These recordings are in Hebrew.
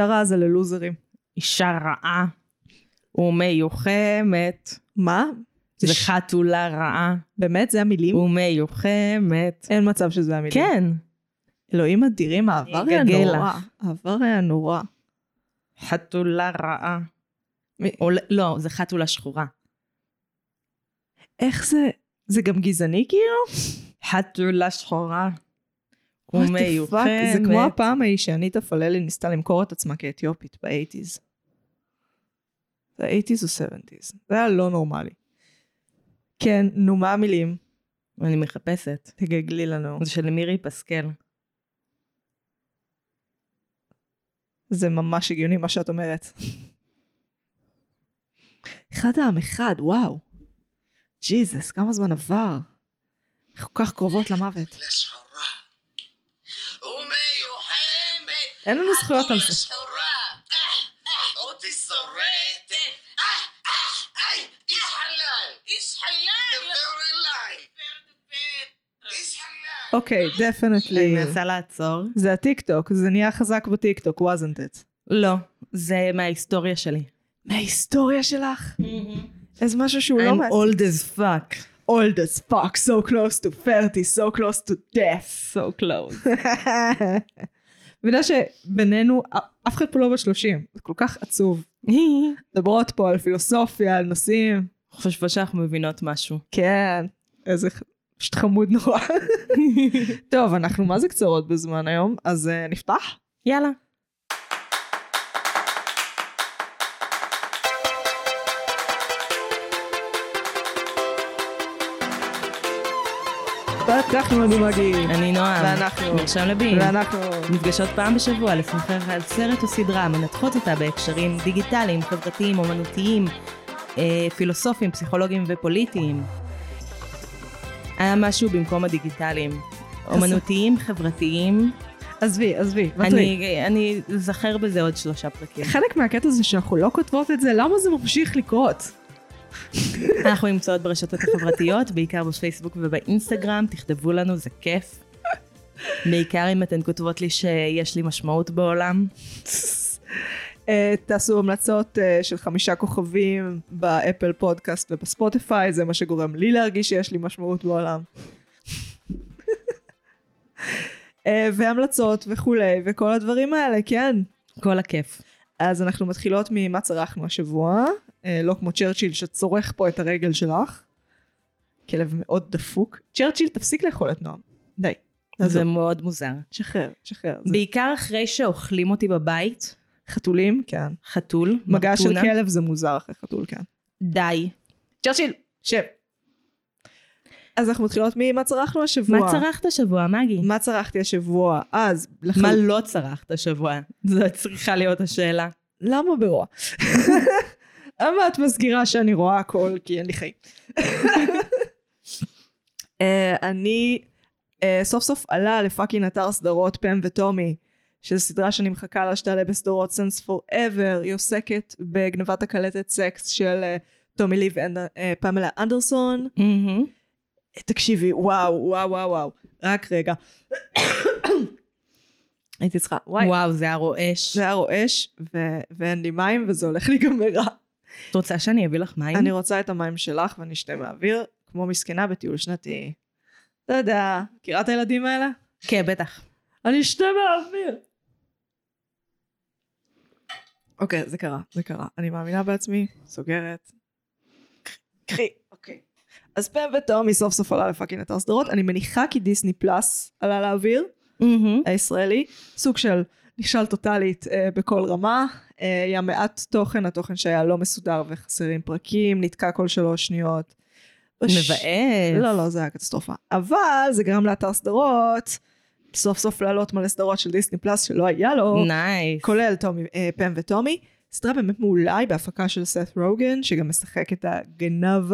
רעה זה ללוזרים. אישה רעה ומיוחמת. מה? זה ש- חתולה רעה באמת? זה המילים? ומיוחמת. אין מצב שזה המילים. כן. אלוהים אדירים, העבר היה נורא. העבר היה נורא. חתולה רעה. מ- או לא, זה חתולה שחורה. איך זה? זה גם גזעני כאילו? חתולה שחורה. Fuck? ומיוחמת. זה כמו הפעם ההיא שאניטה פללי ניסתה למכור את עצמה כאתיופית באייטיז. זה אייטיז או סבנטיז. זה היה לא נורמלי. כן, נו מה המילים? אני מחפשת. תגגלי לנו. זה של מירי פסקל. זה ממש הגיוני מה שאת אומרת. אחד העם אחד, וואו. ג'יזוס, כמה זמן עבר. אנחנו כל כך קרובות למוות. לשחורה. ומיוחמת. אין לנו זכויות על זה. אה, אה, אותי. אה, איש חלל. איש חלל. אוקיי, אני definitely. מנסה לעצור. זה הטיק טוק, זה נהיה חזק בטיק טוק, wasn't it? לא, זה מההיסטוריה שלי. מההיסטוריה שלך? איזה משהו שהוא לא I'm old as fuck. old as fuck, so close to 30, so close to death. So close. מבינה שבינינו, אף אחד פה לא בשלושים, זה כל כך עצוב. מדברות פה על פילוסופיה, על נושאים. חושבות שאנחנו מבינות משהו. כן, איזה פשוט חמוד נורא. טוב, אנחנו מה זה קצרות בזמן היום, אז uh, נפתח? יאללה. פתחנו לנו מגי. אני נועם. ואנחנו. מרשם לבין. ואנחנו... נפגשות פעם בשבוע לשוחח על סרט או סדרה, מנתחות אותה בהקשרים דיגיטליים, חברתיים, אומנותיים, אה, פילוסופיים, פסיכולוגיים ופוליטיים. היה משהו במקום הדיגיטליים. אומנותיים, חברתיים. עזבי, עזבי. אני, אני אזכר בזה עוד שלושה פרקים. חלק מהקטע זה שאנחנו לא כותבות את זה, למה זה ממשיך לקרות? אנחנו נמצאות ברשתות החברתיות, בעיקר בפייסבוק ובאינסטגרם, תכתבו לנו, זה כיף. בעיקר אם אתן כותבות לי שיש לי משמעות בעולם. אה, תעשו המלצות אה, של חמישה כוכבים באפל פודקאסט ובספוטיפיי, זה מה שגורם לי להרגיש שיש לי משמעות בעולם. אה, והמלצות וכולי, וכל הדברים האלה, כן. כל הכיף. אז אנחנו מתחילות ממה צרכנו השבוע, לא כמו צ'רצ'יל שצורך פה את הרגל שלך. כלב מאוד דפוק. צ'רצ'יל, תפסיק לאכול את נועם. די. זה. מאוד מוזר. שחרר, שחרר. בעיקר אחרי שאוכלים אותי בבית, חתולים, כן. חתול, מגע של. כלב זה מוזר אחרי חתול, כן. די. צ'רצ'יל, שב. אז אנחנו מתחילות ממה צרכנו השבוע. מה צרכת השבוע, מגי? מה צרכתי השבוע? אז, לח... מה לא צרכת השבוע? זו צריכה להיות השאלה. למה ברוע? למה את מזכירה שאני רואה הכל כי אין לי חיים? אה, אני אה, סוף סוף עלה ל fucking אתר סדרות פם וטומי, שזו סדרה שאני מחכה לה שתעלה בסדרות since forever, היא עוסקת בגנבת הקלטת סקס של אה, טומי לי ופמלה אנדרסון. תקשיבי, וואו, וואו, וואו, וואו. רק רגע. הייתי צריכה, וואי. וואו, זה היה רועש. זה היה רועש, ואין לי מים, וזה הולך להיגמר רע. את רוצה שאני אביא לך מים? אני רוצה את המים שלך ואני אשתה מהאוויר, כמו מסכנה בטיול שנתי. אתה יודע, מכירה את הילדים האלה? כן, בטח. אני אשתה מהאוויר. אוקיי, זה קרה, זה קרה. אני מאמינה בעצמי, סוגרת. קחי, אוקיי. אז פם וטומי סוף סוף עלה ל fucking אתר סדרות. אני מניחה כי דיסני פלאס עלה לאוויר. הישראלי, סוג של נכשל טוטאלית אה, בכל רמה, היה מעט תוכן, התוכן שהיה לא מסודר וחסרים פרקים, נתקע כל שלוש שניות. מבאס. לא, לא, זה היה קטסטרופה. אבל זה גרם לאתר סדרות, סוף סוף לעלות מלא סדרות של דיסני פלאס שלא היה לו, nice. כולל טומי, אה, פם וטומי. סדרה באמת מעולה, היא בהפקה של סת רוגן, שגם משחק את הגנב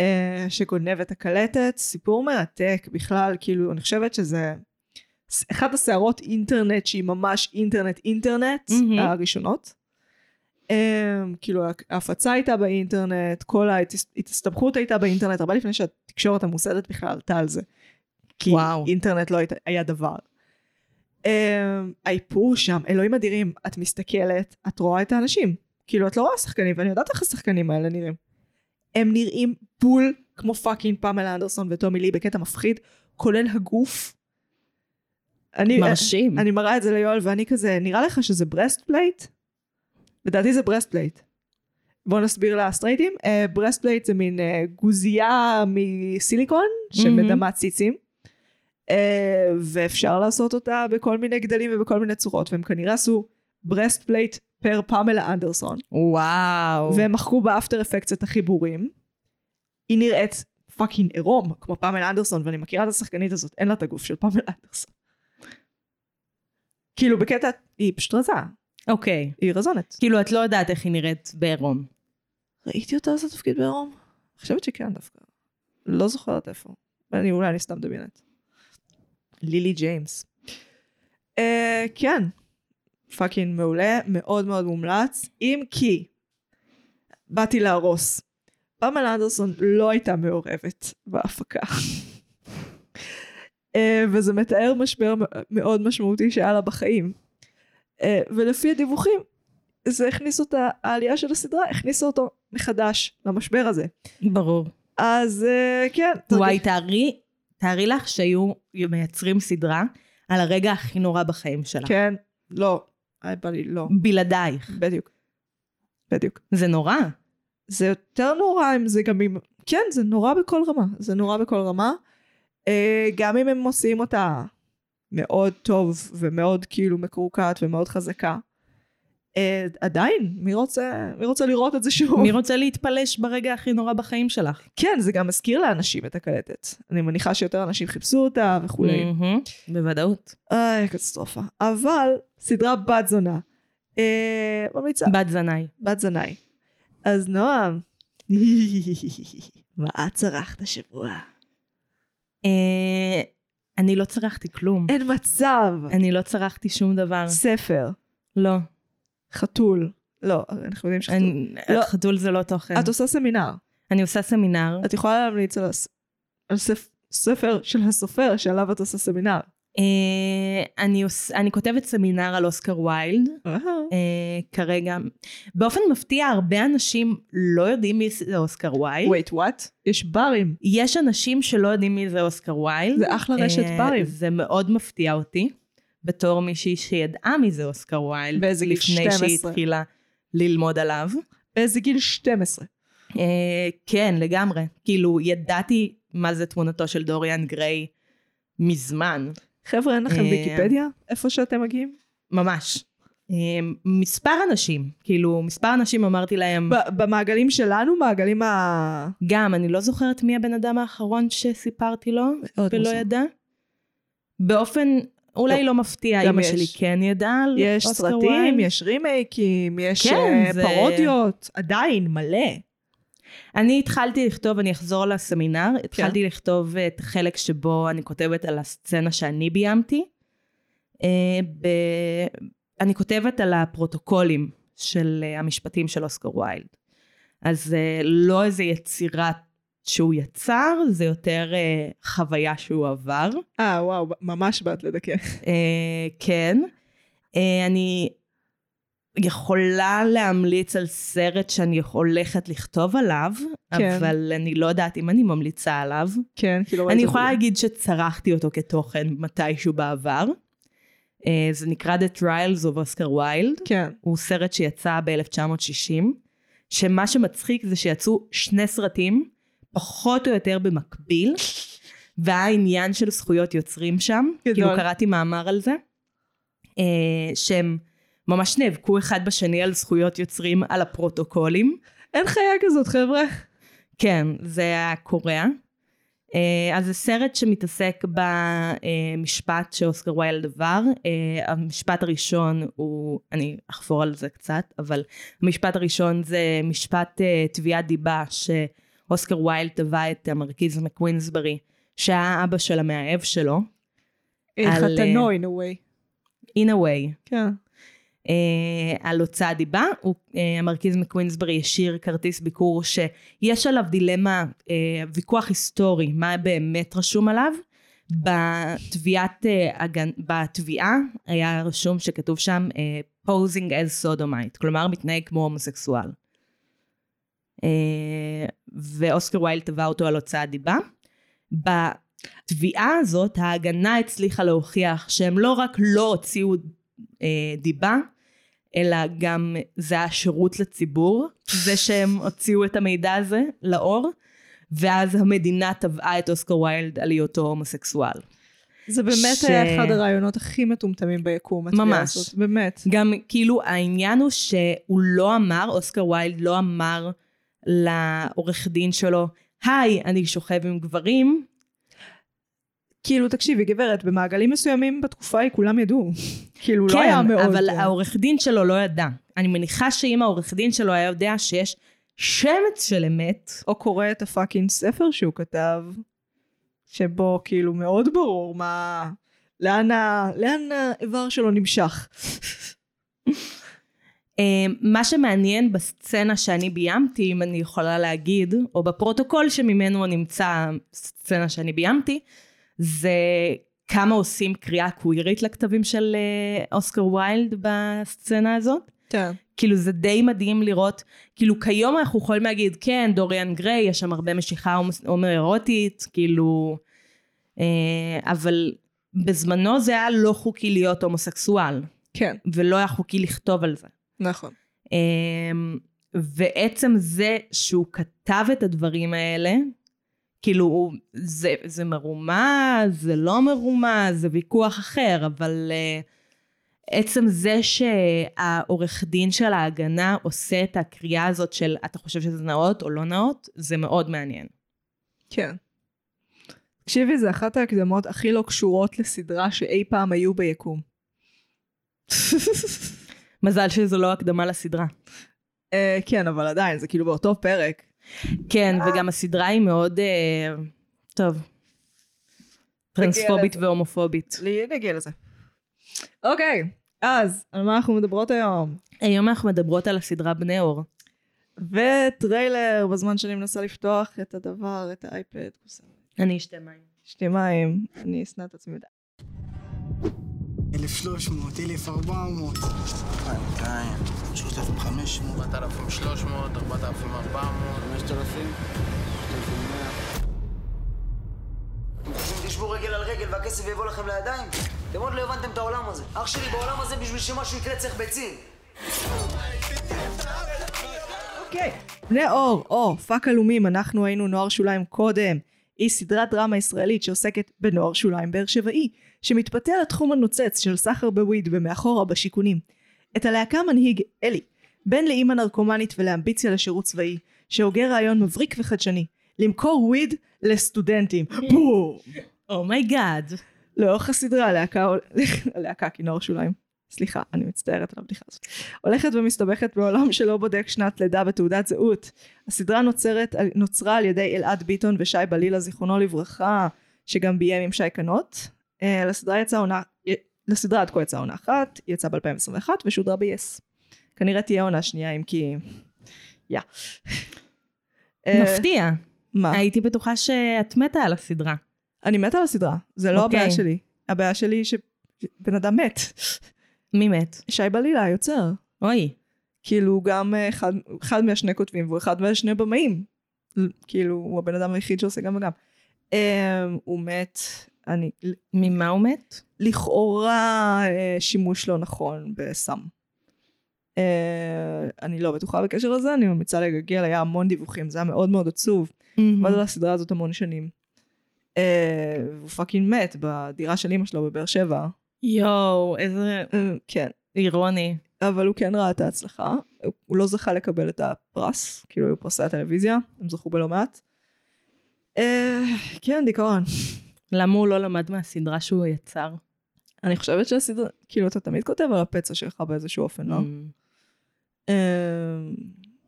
אה, שגונב את הקלטת. סיפור מרתק בכלל, כאילו, אני חושבת שזה אחת הסערות אינטרנט שהיא ממש אינטרנט אינטרנט, מהמם. הראשונות. אה, כאילו, ההפצה הייתה באינטרנט, כל ההסתבכות הייתה באינטרנט, הרבה לפני שהתקשורת המוסדת בכלל עלתה על זה. כי וואו. אינטרנט לא היית- היה דבר. אה, האיפור שם, אלוהים אדירים, את מסתכלת, את רואה את האנשים. כאילו, את לא רואה שחקנים, ואני יודעת איך השחקנים האלה נראים. הם נראים בול כמו fucking פמלה אנדרסון וטומי לי בקטע מפחיד, כולל הגוף. אני, מרשים. אני מראה את זה ליואל ואני כזה, נראה לך שזה breast plate? לדעתי זה breast plate. בואו נסביר לסטרייטים. breast plate זה מין אה, גוזייה מסיליקון שמדמה ציצים. אה, ואפשר לעשות אותה בכל מיני גדלים ובכל מיני צורות, והם כנראה עשו breast plate פר פמלה אנדרסון. וואו. והם מחקו ב After Effects את החיבורים. היא נראית fucking עירום, כמו פמלה אנדרסון, ואני מכירה את השחקנית הזאת, אין לה את הגוף של פמלה אנדרסון. כאילו בקטע, היא פשוט רזה, אוקיי. היא רזונת. כאילו, את לא יודעת איך היא נראית בעירום. ראיתי אותה עושה תפקיד בעירום? אני חושבת שכן דווקא. לא זוכרת איפה. אני אולי אני סתם מדמיינת. לילי ג'יימס. אה, כן, fucking מעולה, מאוד מאוד מומלץ, אם כי באתי להרוס. פמלה אנדרסון לא הייתה מעורבת בהפקה. אה, וזה מתאר משבר מאוד משמעותי שהיה לה בחיים. Uh, ולפי הדיווחים, זה הכניס אותה, העלייה של הסדרה הכניסה אותו מחדש למשבר הזה. ברור. אז uh, כן. וואי, תארי, תארי לך שהיו מייצרים סדרה על הרגע הכי נורא בחיים שלה. כן, לא, לא, בלעדייך. בדיוק. בדיוק. זה נורא. זה יותר נורא אם זה גם אם... כן, זה נורא בכל רמה. זה נורא בכל רמה. Uh, גם אם הם עושים אותה מאוד טוב ומאוד כאילו מקורקעת ומאוד חזקה. Uh, עדיין, מי רוצה, מי רוצה לראות את זה שוב? מי רוצה להתפלש ברגע הכי נורא בחיים שלך? כן, זה גם מזכיר לאנשים את הקלטת. אני מניחה שיותר אנשים חיפשו אותה וכולי. מהמם, בוודאות. איי, קטסטרופה. אבל סדרה בת זונה. אה, ממליצה. בת זנאי. בת זנאי. אז נועם, מה את צרכת השבוע? אה, אני לא צרכתי כלום. אין מצב. אני לא צרכתי שום דבר. ספר, לא. חתול. לא, אנחנו יודעים שחתול. אני- לא. חתול זה לא תוכן. את עושה סמינר. אני עושה סמינר. את יכולה להמליץ על, הס... על ספ... ספר של הסופר שעליו את עושה סמינר. אה, אני עוש- אני כותבת סמינר על אוסקר ויילד. אה, כרגע. באופן מפתיע, הרבה אנשים לא יודעים מי זה אוסקר ויילד. wait, what? יש ברים. יש אנשים שלא יודעים מי זה אוסקר ויילד. זה אחלה רשת אה, ברים. זה מאוד מפתיע אותי, בתור מישהי שידעה מי זה אוסקר ויילד. באיזה גיל? לפני 12. שהיא התחילה ללמוד עליו. באיזה גיל 12. אה, כן, לגמרי. כאילו, ידעתי מה זה תמונתו של דוריאן גריי מזמן. חבר'ה, אין לכם אה, ויקיפדיה? איפה שאתם מגיעים? ממש. אה, מספר אנשים, כאילו, מספר אנשים אמרתי להם, במעגלים שלנו, מעגלים ה... גם, אני לא זוכרת מי הבן אדם האחרון שסיפרתי לו ולא. ידע. באופן אולי לא מפתיע, גם אמא יש. שלי כן ידעה על יש אוסקר סרטים, ויילד. יש רימייקים, יש כן, אה, פרודיות, עדיין, מלא. אני התחלתי לכתוב, אני אחזור לסמינר, התחלתי לכתוב את החלק שבו אני כותבת על הסצנה שאני ביימתי. אה, ב... אני כותבת על הפרוטוקולים של אה, המשפטים של אוסקר ויילד. אז אה, לא איזה יצירה שהוא יצר, זה יותר אה, חוויה שהוא עבר. אה, וואו, ממש באת לדכא. אה, כן. אה, אני יכולה להמליץ על סרט שאני הולכת לכתוב עליו, כן. אבל אני לא יודעת אם אני ממליצה עליו. כן, כאילו... אני יכולה להגיד שצרחתי אותו כתוכן מתישהו בעבר. אה, זה נקרא The Trials of Oscar Wilde. כן. הוא סרט שיצא ב-1960, שמה שמצחיק זה שיצאו שני סרטים, פחות או יותר במקביל, והיה עניין של זכויות יוצרים שם, גדול. כאילו קראתי מאמר על זה, אה, שהם ממש נאבקו אחד בשני על זכויות יוצרים על הפרוטוקולים. אין חיה כזאת, חבר'ה. כן, זה היה קוריאה. אה, אז זה סרט שמתעסק במשפט שאוסקר ויילד עבר. אה, המשפט הראשון הוא, אני אחפור על זה קצת, אבל המשפט הראשון זה משפט אה, תביעת דיבה שאוסקר ויילד תבע את המרכיז מקווינסברי, שהיה אבא של המאהב שלו, חתנו, in a way. in a way. כן. אה, על הוצאת דיבה. הוא, אה, המרכיז מקווינסברי השאיר כרטיס ביקור שיש עליו דילמה, אה, ויכוח היסטורי, מה באמת רשום עליו, בתביעת, בתביעה היה רשום שכתוב שם posing as sodomite, כלומר מתנהג כמו הומוסקסואל. ואוסקר ויילד תבע אותו על הוצאת דיבה. בתביעה הזאת ההגנה הצליחה להוכיח שהם לא רק לא הוציאו דיבה, אלא גם זה היה שירות לציבור, זה שהם הוציאו את המידע הזה לאור, ואז המדינה תבעה את אוסקר ויילד על היותו הומוסקסואל. זה באמת ש- היה אחד הרעיונות הכי מטומטמים ביקום, התביעה ממש. הזאת, באמת. גם כאילו העניין הוא שהוא לא אמר, אוסקר ויילד לא אמר לעורך דין שלו, היי, אני שוכב עם גברים, כאילו, תקשיבי, גברת, במעגלים מסוימים בתקופה ההיא כולם ידעו. כאילו, לא היה כן, מאוד... אבל אה, העורך דין שלו לא ידע. אני מניחה שאם העורך דין שלו היה יודע שיש שמץ של אמת, או קורא את ה fucking ספר שהוא כתב, שבו כאילו מאוד ברור מה... לאן, ה... לאן האיבר שלו נמשך. אה, מה שמעניין בסצנה שאני ביימתי, אם אני יכולה להגיד, או בפרוטוקול שממנו נמצא הסצנה שאני ביימתי, זה כמה עושים קריאה קווירית לכתבים של אה, אוסקר ויילד בסצנה הזאת. כן. כאילו זה די מדהים לראות, כאילו כיום אנחנו יכולים להגיד, כן, דוריאן גריי, יש שם הרבה משיכה הומואירוטית, כאילו, אה, אבל בזמנו זה היה לא חוקי להיות הומוסקסואל, כן, ולא היה חוקי לכתוב על זה. נכון. אמ, ועצם זה שהוא כתב את הדברים האלה, כאילו זה, זה מרומז, זה לא מרומז, זה ויכוח אחר, אבל uh, עצם זה שהעורך דין של ההגנה עושה את הקריאה הזאת של אתה חושב שזה נאות או לא נאות, זה מאוד מעניין. כן. תקשיבי, זה אחת ההקדמות הכי לא קשורות לסדרה שאי פעם היו ביקום. מזל שזו לא הקדמה לסדרה. אה, כן, אבל עדיין, זה כאילו באותו פרק. כן, וגם הסדרה היא מאוד, אה, טוב, טרנספובית והומופובית. נגיע לזה. אוקיי, אז, על מה אנחנו מדברות היום? היום אנחנו מדברות על הסדרה בני אור. וטריילר, בזמן שאני מנסה לפתוח את הדבר, את האייפד. אני אשתה מים. שתי מים, אני אשנא את עצמי. 1300, 1400. 200, 3500. 4,300, 4,400. 5000. 5100. אתם חושבים תשבו רגל על רגל והכסף יבוא לכם לידיים? אתם עוד לא הבנתם את העולם הזה. אח שלי, בעולם הזה בשביל שמשהו יקרה צריך ביצים. אוקיי. בני אור, או fuck עלומים, אנחנו היינו נוער שוליים קודם. היא סדרת דרמה ישראלית שעוסקת בנוער שוליים באר שבעי, שמתפתח לתחום הנוצץ של סחר ב weed ומאחורה בשיכונים. את הלהקה מנהיג אלי, בן לאימא נרקומנית ולאמביציה לשירות צבאי, שהוגה רעיון מבריק וחדשני, למכור weed לסטודנטים. בום! oh my god. לאורך הסדרה הלהקה, הלהקה כי נוער שוליים, סליחה, אני מצטערת על הבדיחה הזאת, הולכת ומסתבכת בעולם שלא בודק שנת לידה בתעודת זהות. הסדרה נוצרת, נוצרה על ידי אלעד ביטון ושי בלילה זיכרונו לברכה, שגם ביים עם שי קנות. אה, לסדרה יצאה עונה, לסדרה עד כה יצאה עונה אחת, היא יצאה ב-2021 ושודרה ב-yes. כנראה תהיה עונה שנייה אם כי... יא. אה, מפתיע. מה? הייתי בטוחה שאת מתה על הסדרה. אני מתה על הסדרה, זה לא אוקיי. הבעיה שלי. הבעיה שלי היא שבן אדם מת. מי מת? שי בלילה היוצר. אוי. כאילו הוא גם אה, אחד, אחד מהשני כותבים והוא אחד מהשני במאים. כאילו הוא הבן אדם היחיד שעושה גם וגם. Um, הוא מת, אני, ממה הוא מת? לכאורה uh, שימוש לא נכון בסם. Uh, אני לא בטוחה בקשר לזה, אני ממליצה לגגל, היה המון דיווחים, זה היה מאוד מאוד עצוב. עבד על הסדרה הזאת המון שנים. Uh, הוא פאקינג מת בדירה של אמא שלו בבאר שבע. יואו, איזה כן. אירוני. אבל הוא כן ראה את ההצלחה. הוא- לא זכה לקבל את הפרס, כאילו היו פרסי הטלוויזיה, הם זכו בלא מעט. אה, כן, דיכאון. למה הוא לא למד מהסדרה שהוא יצר? אני חושבת שהסדרה, כאילו אתה תמיד כותב על הפצע שלך באיזשהו אופן, לא? Mm. אה,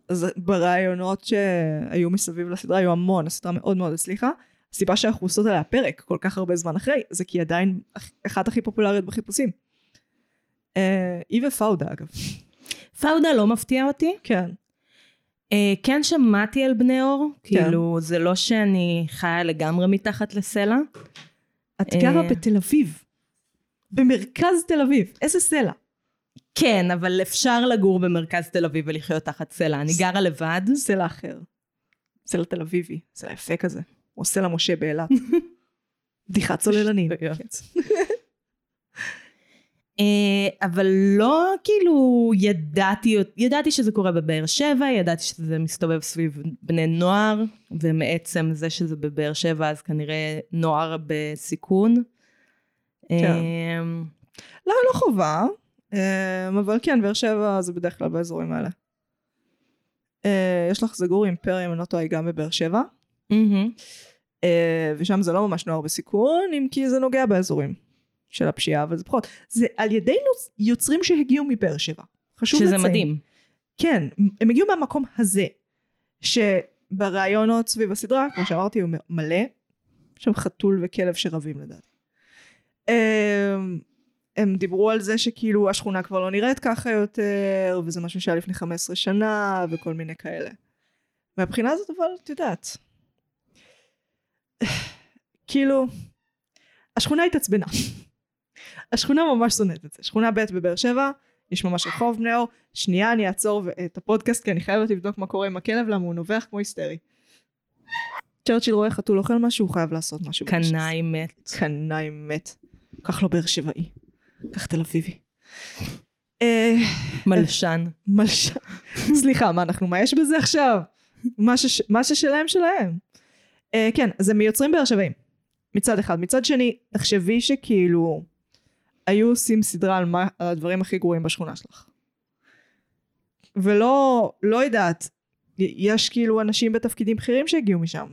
אז ברעיונות שהיו מסביב לסדרה היו המון, הסדרה מאוד מאוד הצליחה. הסיבה שאנחנו עושות עליה פרק כל כך הרבה זמן אחרי, זה כי היא עדיין אח- אחת הכי פופולריות בחיפושים. אה, היא ופאודה אגב. פאודה לא מפתיע אותי. כן. אה, כן שמעתי על בני אור, כאילו זה לא שאני חיה לגמרי מתחת לסלע, את גרה אה. בתל אביב. במרכז תל אביב. איזה סלע. כן, אבל אפשר לגור במרכז תל אביב ולחיות תחת סלע. אני גרה לבד. סלע אחר. סלע תל אביבי. סלע יפה כזה. או סלע משה באילת. בדיחת צוללנים. אה, אבל לא כאילו ידעתי, ידעתי שזה קורה בבאר שבע, ידעתי שזה מסתובב סביב בני נוער, ומעצם זה שזה בבאר שבע אז כנראה נוער בסיכון. כן. אה, לא, לא חובה. אה, אבל כן, באר שבע זה בדרך כלל באזורים האלה. אה, יש לך זגור אימפריה, אם אני לא טועה, גם בבאר שבע. אה, ושם זה לא ממש נוער בסיכון, אם כי זה נוגע באזורים של הפשיעה, אבל זה פחות. זה על ידי יוצרים שהגיעו מבאר שבע. חשוב שזה לציין. מדהים. כן, הם הגיעו מהמקום הזה, שבראיונות סביב הסדרה, כמו שאמרתי, הוא מלא, יש שם חתול וכלב שרבים לדעתי. הם, הם דיברו על זה שכאילו השכונה כבר לא נראית ככה יותר, וזה משהו שהיה לפני 15 שנה, וכל מיני כאלה. מהבחינה הזאת אבל, את יודעת, כאילו, השכונה התעצבנה. השכונה ממש שונאת את זה. שכונה ב' בבאר שבע, יש ממש רחוב בני אור. שנייה אני אעצור את הפודקאסט כי אני חייבת לבדוק מה קורה עם הכלב למה הוא נובח כמו היסטרי. צ'רצ'יל רואה חתול אוכל משהו הוא חייב לעשות משהו. קנאי מת. קנאי מת. כך לא באר שבעי. כך תל אביבי. אה, מלשן. מלשן. סליחה מה אנחנו מה יש בזה עכשיו? מה ששלהם שלהם. אה, כן אז הם מיוצרים באר שבעים. מצד אחד. מצד שני תחשבי שכאילו היו עושים סדרה על, מה, על הדברים הכי גרועים בשכונה שלך. ולא, לא יודעת, יש כאילו אנשים בתפקידים בכירים שהגיעו משם.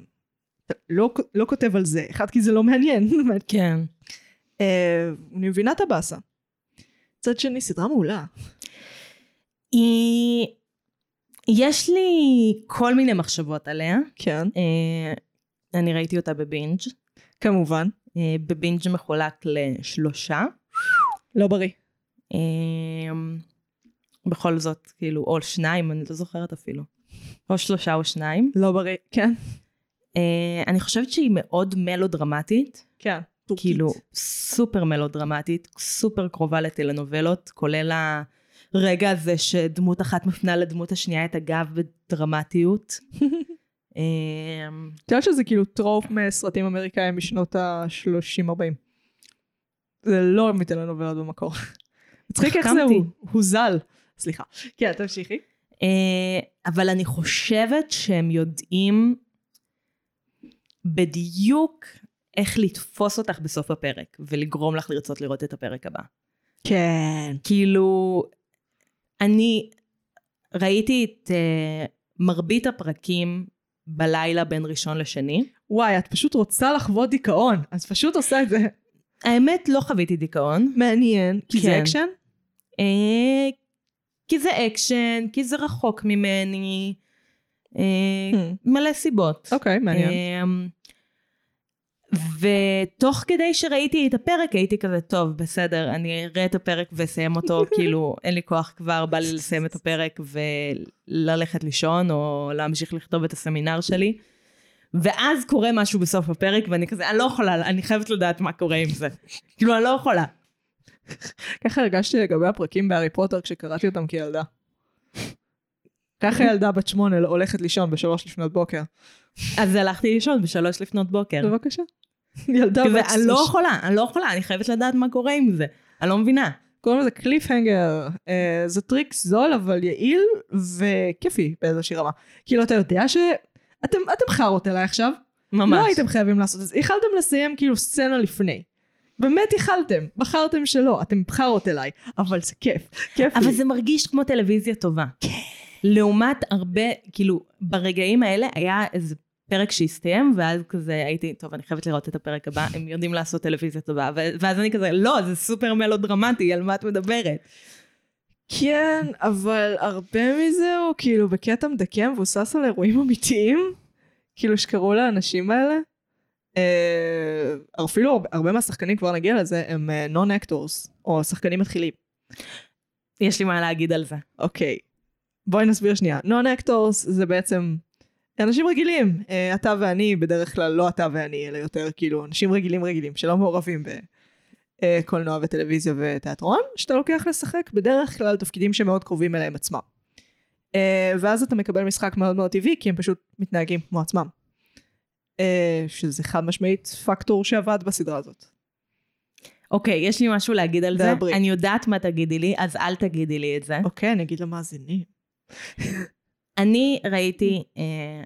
לא, לא כותב על זה, אחד כי זה לא מעניין, כן. אה, אני מבינה את הבאסה. מצד שני, סדרה מעולה. היא... יש לי כל מיני מחשבות עליה. כן. אה, אני ראיתי אותה בבינג'. כמובן. אה, בבינג' מחולק לשלושה. לא בריא. אה, בכל זאת, כאילו, או שניים, אני לא זוכרת אפילו. או שלושה או שניים. לא בריא. כן. אה, אני חושבת שהיא מאוד מלודרמטית. כן. טורקית. כאילו, סופר מלודרמטית, סופר קרובה לטלנובלות, כולל הרגע הזה שדמות אחת מפנה לדמות השנייה את הגב בדרמטיות. אה, את יודעת שזה כאילו trope מסרטים אמריקאים משנות ה-30-40. זה לא מטלנובלות במקור. מצחיק איך זה. הוא, הוא זול. סליחה. כן, תמשיכי. אה, אבל אני חושבת שהם יודעים בדיוק איך לתפוס אותך בסוף הפרק, ולגרום לך לרצות לראות את הפרק הבא. כן. כאילו, אני ראיתי את אה, מרבית הפרקים בלילה בין ראשון לשני. וואי, את פשוט רוצה לחוות דיכאון. אז פשוט עושה את זה. האמת, לא חוויתי דיכאון. מעניין. כי זה כן. אקשן? אה, כי זה אקשן, כי זה רחוק ממני, אה, המ. מלא סיבות. אוקיי, מעניין. אמ, ותוך כדי שראיתי את הפרק הייתי כזה, טוב, בסדר, אני אראה את הפרק ואסיים אותו, כאילו, אין לי כוח כבר, בא לי לסיים את הפרק וללכת לישון, או להמשיך לכתוב את הסמינר שלי. ואז קורה משהו בסוף הפרק, ואני כזה, אני לא יכולה, אני חייבת לדעת מה קורה עם זה. כאילו, אני לא יכולה. ככה הרגשתי לגבי הפרקים בהארי פוטר כשקראתי אותם כילדה. ככה ילדה בת שמונה לא הולכת לישון בשלוש לפנות בוקר. אז הלכתי לישון בשלוש לפנות בוקר. בבקשה. ילדה בת... אני לא יכולה, אני לא יכולה, אני חייבת לדעת מה קורה עם זה. אני לא מבינה. קוראים לזה cliffhanger. אה, זה טריק זול אבל יעיל וכיפי באיזושהי רמה. כאילו אתה יודע ש... אתם, אתם חארות אליי עכשיו. ממש. לא הייתם חייבים לעשות את זה. יכלתם לסיים כאילו סצנה לפני. באמת יכלתם. בחרתם שלא. אתם בחרות אליי. אבל זה כיף. כיף אבל לי. זה מרגיש כמו טלוויזיה טובה. כן. לעומת הרבה, כאילו, ברגעים האלה היה איזה פרק שהסתיים, ואז כזה הייתי, טוב, אני חייבת לראות את הפרק הבא, הם יודעים לעשות טלוויזיה טובה. ואז אני כזה, לא, זה סופר מלודרמטי, על מה את מדברת? כן, אבל הרבה מזה הוא כאילו בקטע מדכא מבוסס על אירועים אמיתיים, כאילו שקרו לאנשים האלה. אה, אפילו הרבה, הרבה מהשחקנים, כבר נגיע לזה, הם non actors, או שחקנים מתחילים. יש לי מה להגיד על זה. אוקיי, בואי נסביר שנייה. non actors זה בעצם אנשים רגילים. אה, אתה ואני, בדרך כלל לא אתה ואני, אלא יותר כאילו אנשים רגילים רגילים, שלא מעורבים בקולנוע וטלוויזיה ותיאטרון, שאתה לוקח לשחק בדרך כלל תפקידים שמאוד קרובים אליהם עצמם. אה, ואז אתה מקבל משחק מאוד מאוד טבעי, כי הם פשוט מתנהגים כמו עצמם. אה, שזה חד משמעית פקטור שעבד בסדרה הזאת. אוקיי, יש לי משהו להגיד על זה. דברי. אני יודעת מה תגידי לי, אז אל תגידי לי את זה. אוקיי, אני אגיד למאזינים. אני ראיתי, אה,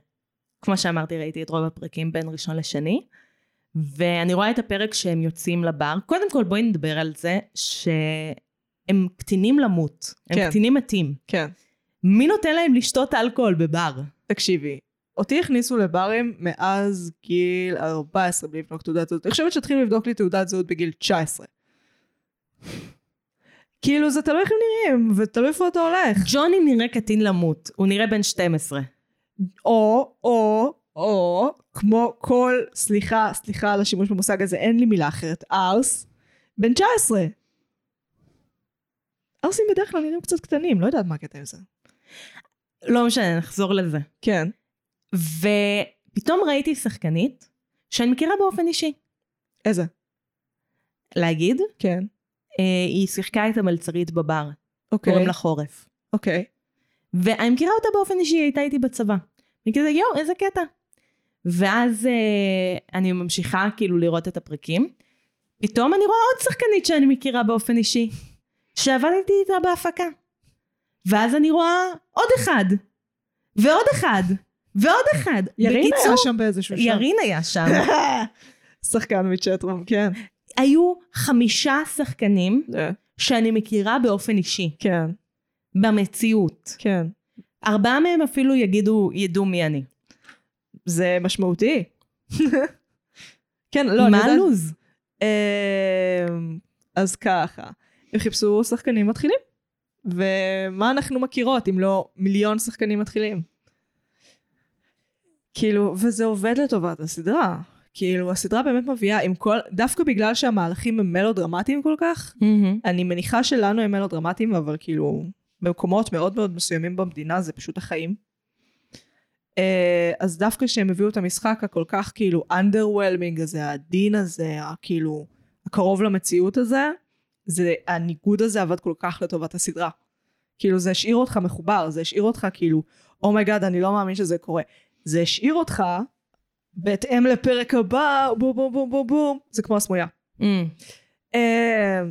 כמו שאמרתי, ראיתי את רוב הפרקים בין ראשון לשני, ואני רואה את הפרק שהם יוצאים לבר. קודם כל בואי נדבר על זה שהם קטינים למות. הם כן. קטינים מתים. כן. מי נותן להם לשתות אלכוהול בבר? תקשיבי, אותי הכניסו לברים מאז גיל 14 בלי לבדוק תעודת זהות. אני חושבת שהתחילו לבדוק לי תעודת זהות בגיל 19. כאילו זה תלוי איך הם נראים, ותלוי איפה אתה הולך. ג'וני נראה קטין למות, הוא נראה בן 12. או, או, או, כמו כל, סליחה, סליחה על השימוש במושג הזה, אין לי מילה אחרת, ארס, בן 19. ארסים בדרך כלל נראים קצת קטנים, לא יודעת מה הקטע עם זה. לא משנה, נחזור לזה. כן. ופתאום ראיתי שחקנית שאני מכירה באופן אישי. איזה? להגיד? כן. אה, היא שיחקה את המלצרית בבר, אוקיי. קוראים לה חורף. אוקיי. ואני מכירה אותה באופן אישי, היא הייתה איתי בצבא. אני כזה, יואו, איזה קטע. ואז אה, אני ממשיכה כאילו לראות את הפרקים. פתאום אני רואה עוד שחקנית שאני מכירה באופן אישי, שעבדתי איתה בהפקה. ואז אני רואה עוד אחד, ועוד אחד, ועוד אחד. ירין בקיצור, היה שם באיזשהו שלב. ירין היה שם. שחקן מצ'טרום, כן. היו חמישה שחקנים אה, שאני מכירה באופן אישי, כן, במציאות. כן. ארבעה מהם אפילו יגידו, ידעו מי אני. זה משמעותי. כן, לא, אני מה יודעת. הלו"ז? אמ, אז ככה, הם חיפשו שחקנים מתחילים. ומה אנחנו מכירות אם לא מיליון שחקנים מתחילים? כאילו, וזה עובד לטובת הסדרה. כאילו, הסדרה באמת מביאה עם כל, דווקא בגלל שהמהלכים הם מלודרמטיים כל כך, אני מניחה שלנו הם מלודרמטיים, אבל כאילו, במקומות מאוד מאוד מסוימים במדינה זה פשוט החיים. אה, אז דווקא כשהם הביאו את המשחק הכל כך כאילו underwhelming הזה, העדין הזה, כאילו הקרוב למציאות הזה, זה, הניגוד הזה עבד כל כך לטובת הסדרה. כאילו זה השאיר אותך מחובר, זה השאיר אותך כאילו, oh my god, אני לא מאמין שזה קורה. זה השאיר אותך במתח לפרק הבא, בום בום בום בום בום, זה כמו הסמויה. אה,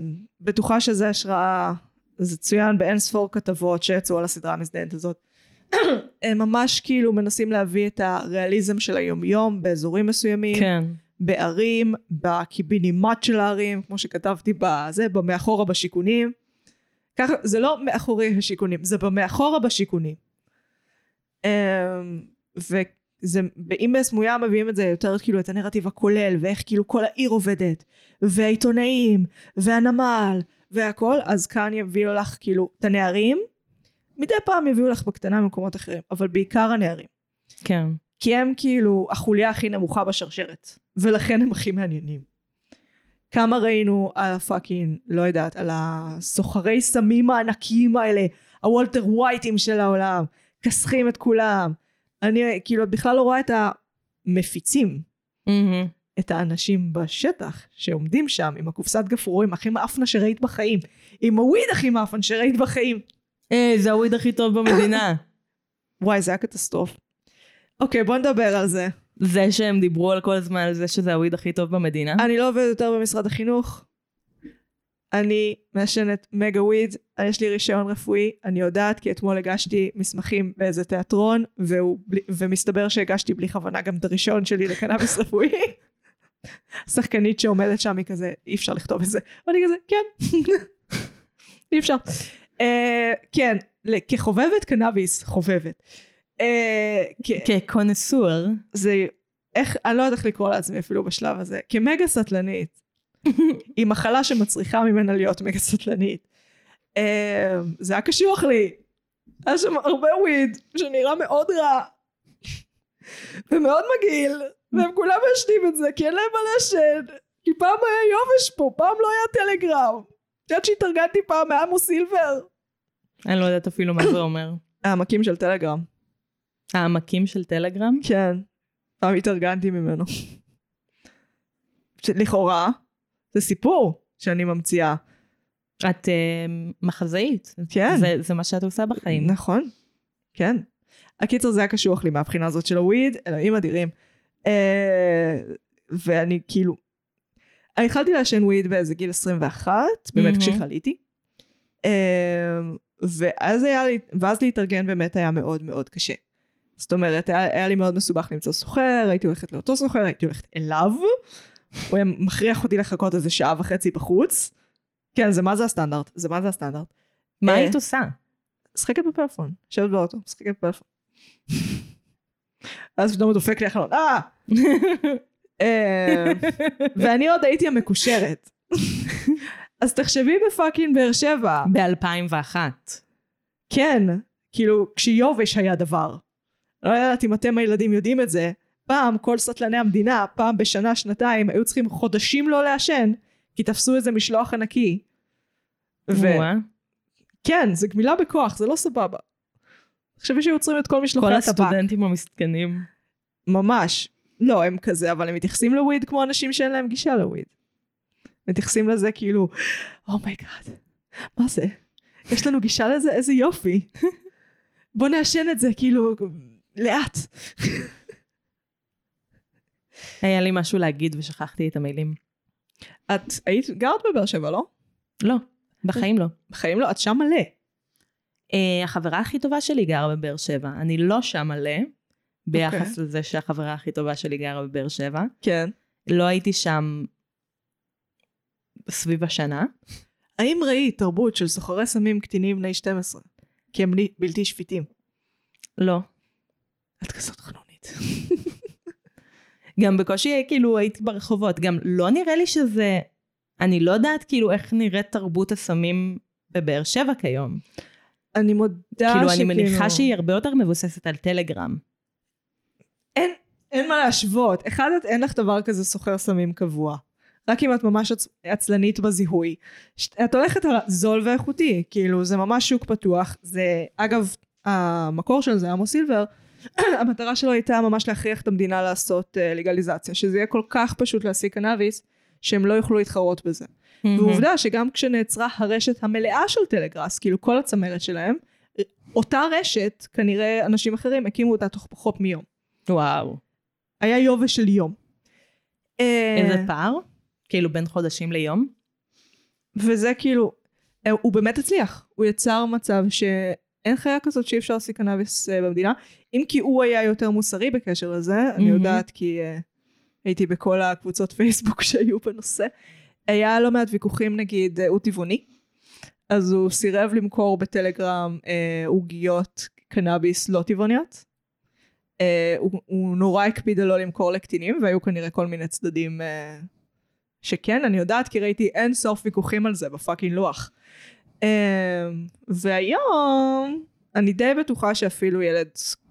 בטוחה שזה השראה, זה צוין באין ספור כתבות שיצאו על הסדרה המזדיינת הזאת. הם ממש כאילו מנסים להביא את הריאליזם של היומיום באזורים מסוימים, כן. בערים, בקיבינימט של הערים, כמו שכתבתי בזה, במאחורה בשיכונים. ככה, זה לא מאחורי השיכונים, זה במאחורה בשיכונים. אמ, וזה, אם בסמויה מביאים את זה יותר כאילו את הנרטיב הכולל, ואיך כאילו כל העיר עובדת, והעיתונאים, והנמל, והכל, אז כאן יביאו לך כאילו את הנערים, מדי פעם יביאו לך בקטנה ממקומות אחרים, אבל בעיקר הנערים. כן. כי הם כאילו החוליה הכי נמוכה בשרשרת, ולכן הם הכי מעניינים. כמה ראינו על הפאקינג, לא יודעת, על הסוחרי סמים הענקיים האלה, הוולטר ווייטים של העולם, כסחים את כולם. אני כאילו בכלל לא רואה את המפיצים, את האנשים בשטח שעומדים שם עם הקופסת גפרורים הכי מאפנה שראית בחיים, עם הוויד הכי מאפן שראית בחיים. אה, זה הוויד הכי טוב במדינה. וואי, זה היה קטסטרוף. אוקיי, בוא נדבר על זה. זה שהם דיברו על כל הזמן על זה שזה הוויד הכי טוב במדינה. אני לא עובדת יותר במשרד החינוך. אני מעשנת מגה וויד, יש לי רישיון רפואי, אני יודעת כי אתמול הגשתי מסמכים באיזה תיאטרון, והוא, ומסתבר שהגשתי בלי כוונה גם את הרישיון שלי לקנאביס רפואי. שחקנית שעומדת שם היא כזה, אי אפשר לכתוב את זה. ואני כזה, כן, אי אפשר. Uh, כן, כחובבת קנאביס, חובבת. Uh, כקונסור. זה, איך, אני לא יודעת איך לקרוא לעצמי אפילו בשלב הזה, כמגה סטלנית, היא מחלה שמצריכה ממנה להיות מגה סטלנית. אה, זה היה קשוח לי. היה שם הרבה וויד, שנראה מאוד רע, ומאוד מגעיל, והם כולם מעשנים את זה, כי אין להם מה לעשן. כי פעם היה יובש פה, פעם לא היה טלגרם. את יודעת שהתארגנתי פעם מעמו סילבר? אני לא יודעת אפילו מה זה אומר. העמקים של טלגרם. העמקים של טלגרם? כן. פעם התארגנתי ממנו. לכאורה, זה סיפור שאני ממציאה. את אה, מחזאית. כן. זה, זה מה שאת עושה בחיים. נכון, כן. הקיצר זה היה קשוח לי מהבחינה הזאת של הוויד, אלוהים אדירים. אה, ואני כאילו, התחלתי לעשן וויד באיזה גיל 21, באמת מהמם. כשחליתי. אה, ואז היה לי, ואז להתארגן באמת היה מאוד מאוד קשה. זאת אומרת, היה, היה לי מאוד מסובך למצוא סוחר, הייתי הולכת לאותו סוחר, הייתי הולכת אליו, הוא היה מכריח אותי לחכות איזה שעה וחצי בחוץ. כן, זה מה זה הסטנדרט, זה מה זה הסטנדרט. מה אה, היית עושה? משחקת בפלאפון, יושבת באוטו, משחקת בפלאפון. אז פתאום הוא דופק לי החלון, אה! אה, ואני עוד הייתי המקושרת. אז תחשבי בפאקינג באר שבע. ב-2001. כן, כאילו, כשיובש היה דבר. לא יודעת אם אתם הילדים יודעים את זה. פעם, כל סטלני המדינה, פעם בשנה, שנתיים, היו צריכים חודשים לא לעשן, כי תפסו איזה משלוח ענקי. ו... וואה. כן, זה גמילה בכוח, זה לא סבבה. תחשבי שהיו עוצרים את כל משלוחי כל הטבק. הסטודנטים המסכנים. ממש. לא, הם כזה, אבל הם מתייחסים ל weed כמו אנשים שאין להם גישה ל weed. מתייחסים לזה כאילו, oh my god, מה זה? יש לנו גישה לזה? איזה יופי. בוא נעשן את זה, כאילו, לאט. היה לי משהו להגיד ושכחתי את המילים. את היית, גרת בבאר שבע, לא? לא, בחיים לא. בחיים לא, את שם מלא. Uh, החברה הכי טובה שלי גרה בבאר שבע. אני לא שם מלא, ביחס אוקיי. לזה שהחברה הכי טובה שלי גרה בבאר שבע. כן. לא הייתי שם סביב השנה. האם ראית תרבות של סוחרי סמים קטינים בני 12? כי הם בלתי שפיטים. לא. את כזאת חנונית. גם בקושי כאילו הייתי ברחובות. גם לא נראה לי שזה... אני לא יודעת כאילו איך נראית תרבות הסמים בבאר שבע כיום. אני מודה כאילו, שכאילו... אני מניחה שהיא הרבה יותר מבוססת על טלגרם. אין, אין מה להשוות. אחד, את- אין לך דבר כזה סוחר סמים קבוע. רק אם את ממש עצ- עצלנית בזיהוי. ש- את הולכת על זול ואיכותי, כאילו זה ממש שוק פתוח. זה, אגב, המקור של זה, עמוס סילבר, המטרה שלו הייתה ממש להכריח את המדינה לעשות uh, לגליזציה, שזה יהיה כל כך פשוט להשיג קנאביס, שהם לא יוכלו להתחרות בזה. ועובדה שגם כשנעצרה הרשת המלאה של טלגראס, כאילו כל הצמרת שלהם, אותה רשת, כנראה אנשים אחרים הקימו אותה תוך פחות מיום. וואו. היה יובש של יום. אה, איזה פער? כאילו בין חודשים ליום? וזה כאילו, אה, הוא באמת הצליח. הוא יצר מצב שאין חיה כזאת שאי אפשר להשיג קנאביס אה, במדינה. אם כי הוא היה יותר מוסרי בקשר לזה, אני מהמם. יודעת כי אה, הייתי בכל הקבוצות פייסבוק שהיו בנושא. היה לא מעט ויכוחים נגיד, הוא טבעוני. אז הוא סירב למכור בטלגרם אה, עוגיות קנאביס לא טבעוניות. אה, הוא, הוא נורא הקפיד על לא למכור לקטינים, והיו כנראה כל מיני צדדים אה, שכן, אני יודעת, כי ראיתי אין סוף ויכוחים על זה בפאקינג לוח. אה, והיום, אני די בטוחה שאפילו ילד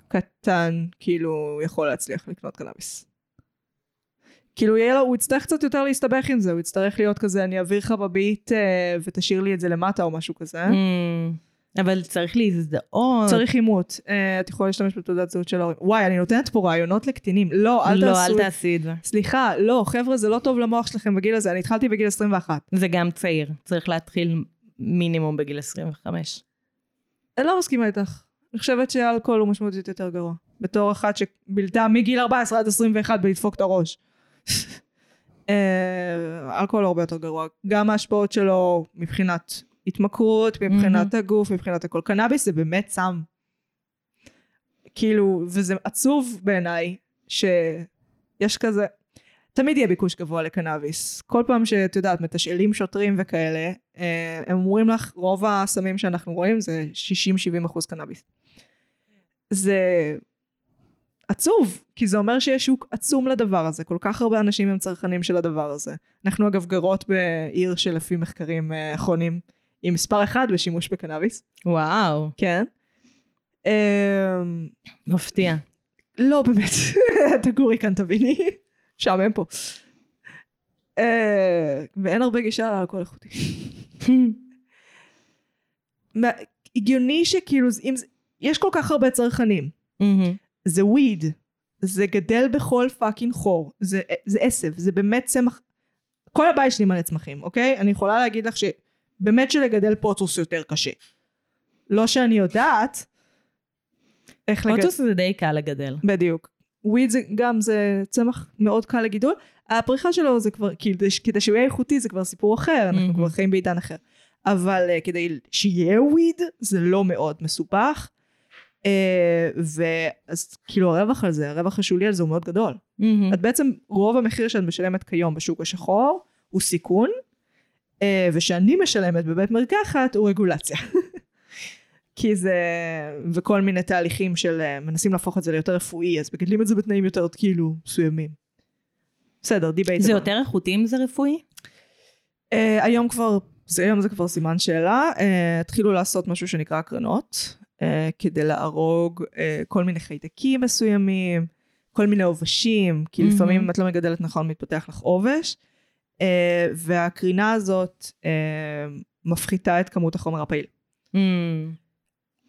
קטן, כאילו, יכול להצליח לקנות קנאביס. כאילו, יהיה לו, הוא יצטרך קצת יותר להסתבך עם זה, הוא יצטרך להיות כזה, אני אעביר לך בביט ותשאיר לי את זה למטה או משהו כזה. Mm, אבל צריך להזדהות. צריך אימות. אה, את יכולה להשתמש בתעודת זהות של ההורים. וואי, אני נותנת פה רעיונות לקטינים. לא, אל לא, תעשו... אל תעשי את זה. סליחה, לא, חבר'ה, זה לא טוב למוח שלכם בגיל הזה. אני התחלתי בגיל 21. זה גם צעיר. צריך להתחיל מינימום בגיל 25. אני לא מסכימה איתך. אני חושבת שאלכוהול הוא משמעותית יותר גרוע. בתור אחת שבילתה מגיל 14 עד 21 בלדפוק את הראש. אה, אלכוהול הרבה יותר גרוע. גם ההשפעות שלו מבחינת התמכרות, מבחינת הגוף, מבחינת הכל. קנאביס זה באמת סם. כאילו, וזה עצוב בעיניי, שיש כזה, תמיד יהיה ביקוש גבוה לקנאביס. כל פעם שאת יודעת, מתשאלים שוטרים וכאלה, אה, הם אומרים לך, רוב הסמים שאנחנו רואים זה 60-70 אחוז קנאביס. זה עצוב, כי זה אומר שיש שוק עצום לדבר הזה, כל כך הרבה אנשים הם צרכנים של הדבר הזה. אנחנו אגב גרות בעיר שלפי מחקרים אה, אחרונים, היא מספר אחד בשימוש בקנאביס, וואו, כן. אה, מפתיע. לא באמת, תגורי כאן תביני, משעמם פה. אה, ואין הרבה גישה לאלכוהול איכותי. הגיוני שכאילו, אם יש כל כך הרבה צרכנים. זה weed. זה גדל בכל fucking חור. זה, זה עשב, זה באמת צמח... כל הבית שלי מלא צמחים, אוקיי? אני יכולה להגיד לך שבאמת שלגדל פוטוס יותר קשה. לא שאני יודעת איך לגדל... פוטוס זה די קל לגדל. בדיוק. וויד זה גם זה צמח מאוד קל לגידול. הפריחה שלו זה כבר, כדי, כדי שהוא יהיה איכותי זה כבר סיפור אחר, אנחנו. כבר חיים בעידן אחר. אבל uh, כדי שיהיה וויד זה לא מאוד מסובך. Uh, ואז כאילו הרווח על זה, הרווח השולי על זה הוא מאוד גדול. מהמם. את בעצם, רוב המחיר שאת משלמת כיום בשוק השחור הוא סיכון, ושאני משלמת בבית מרקחת הוא רגולציה. כי זה, וכל מיני תהליכים של אה, מנסים להפוך את זה ליותר רפואי, אז מגדלים את זה בתנאים יותר כאילו מסוימים. בסדר, debate. זה יותר איכותי אם זה רפואי? אה, היום כבר, זה היום זה כבר סימן שאלה, אה, התחילו לעשות משהו שנקרא הקרנות, אה, כדי להרוג אה, כל מיני חיידקים מסוימים, כל מיני עובשים, כי מהמם. לפעמים אם את לא מגדלת נכון מתפתח לך עובש, uh, והקרינה הזאת uh, מפחיתה את כמות החומר הפעיל. מהמם.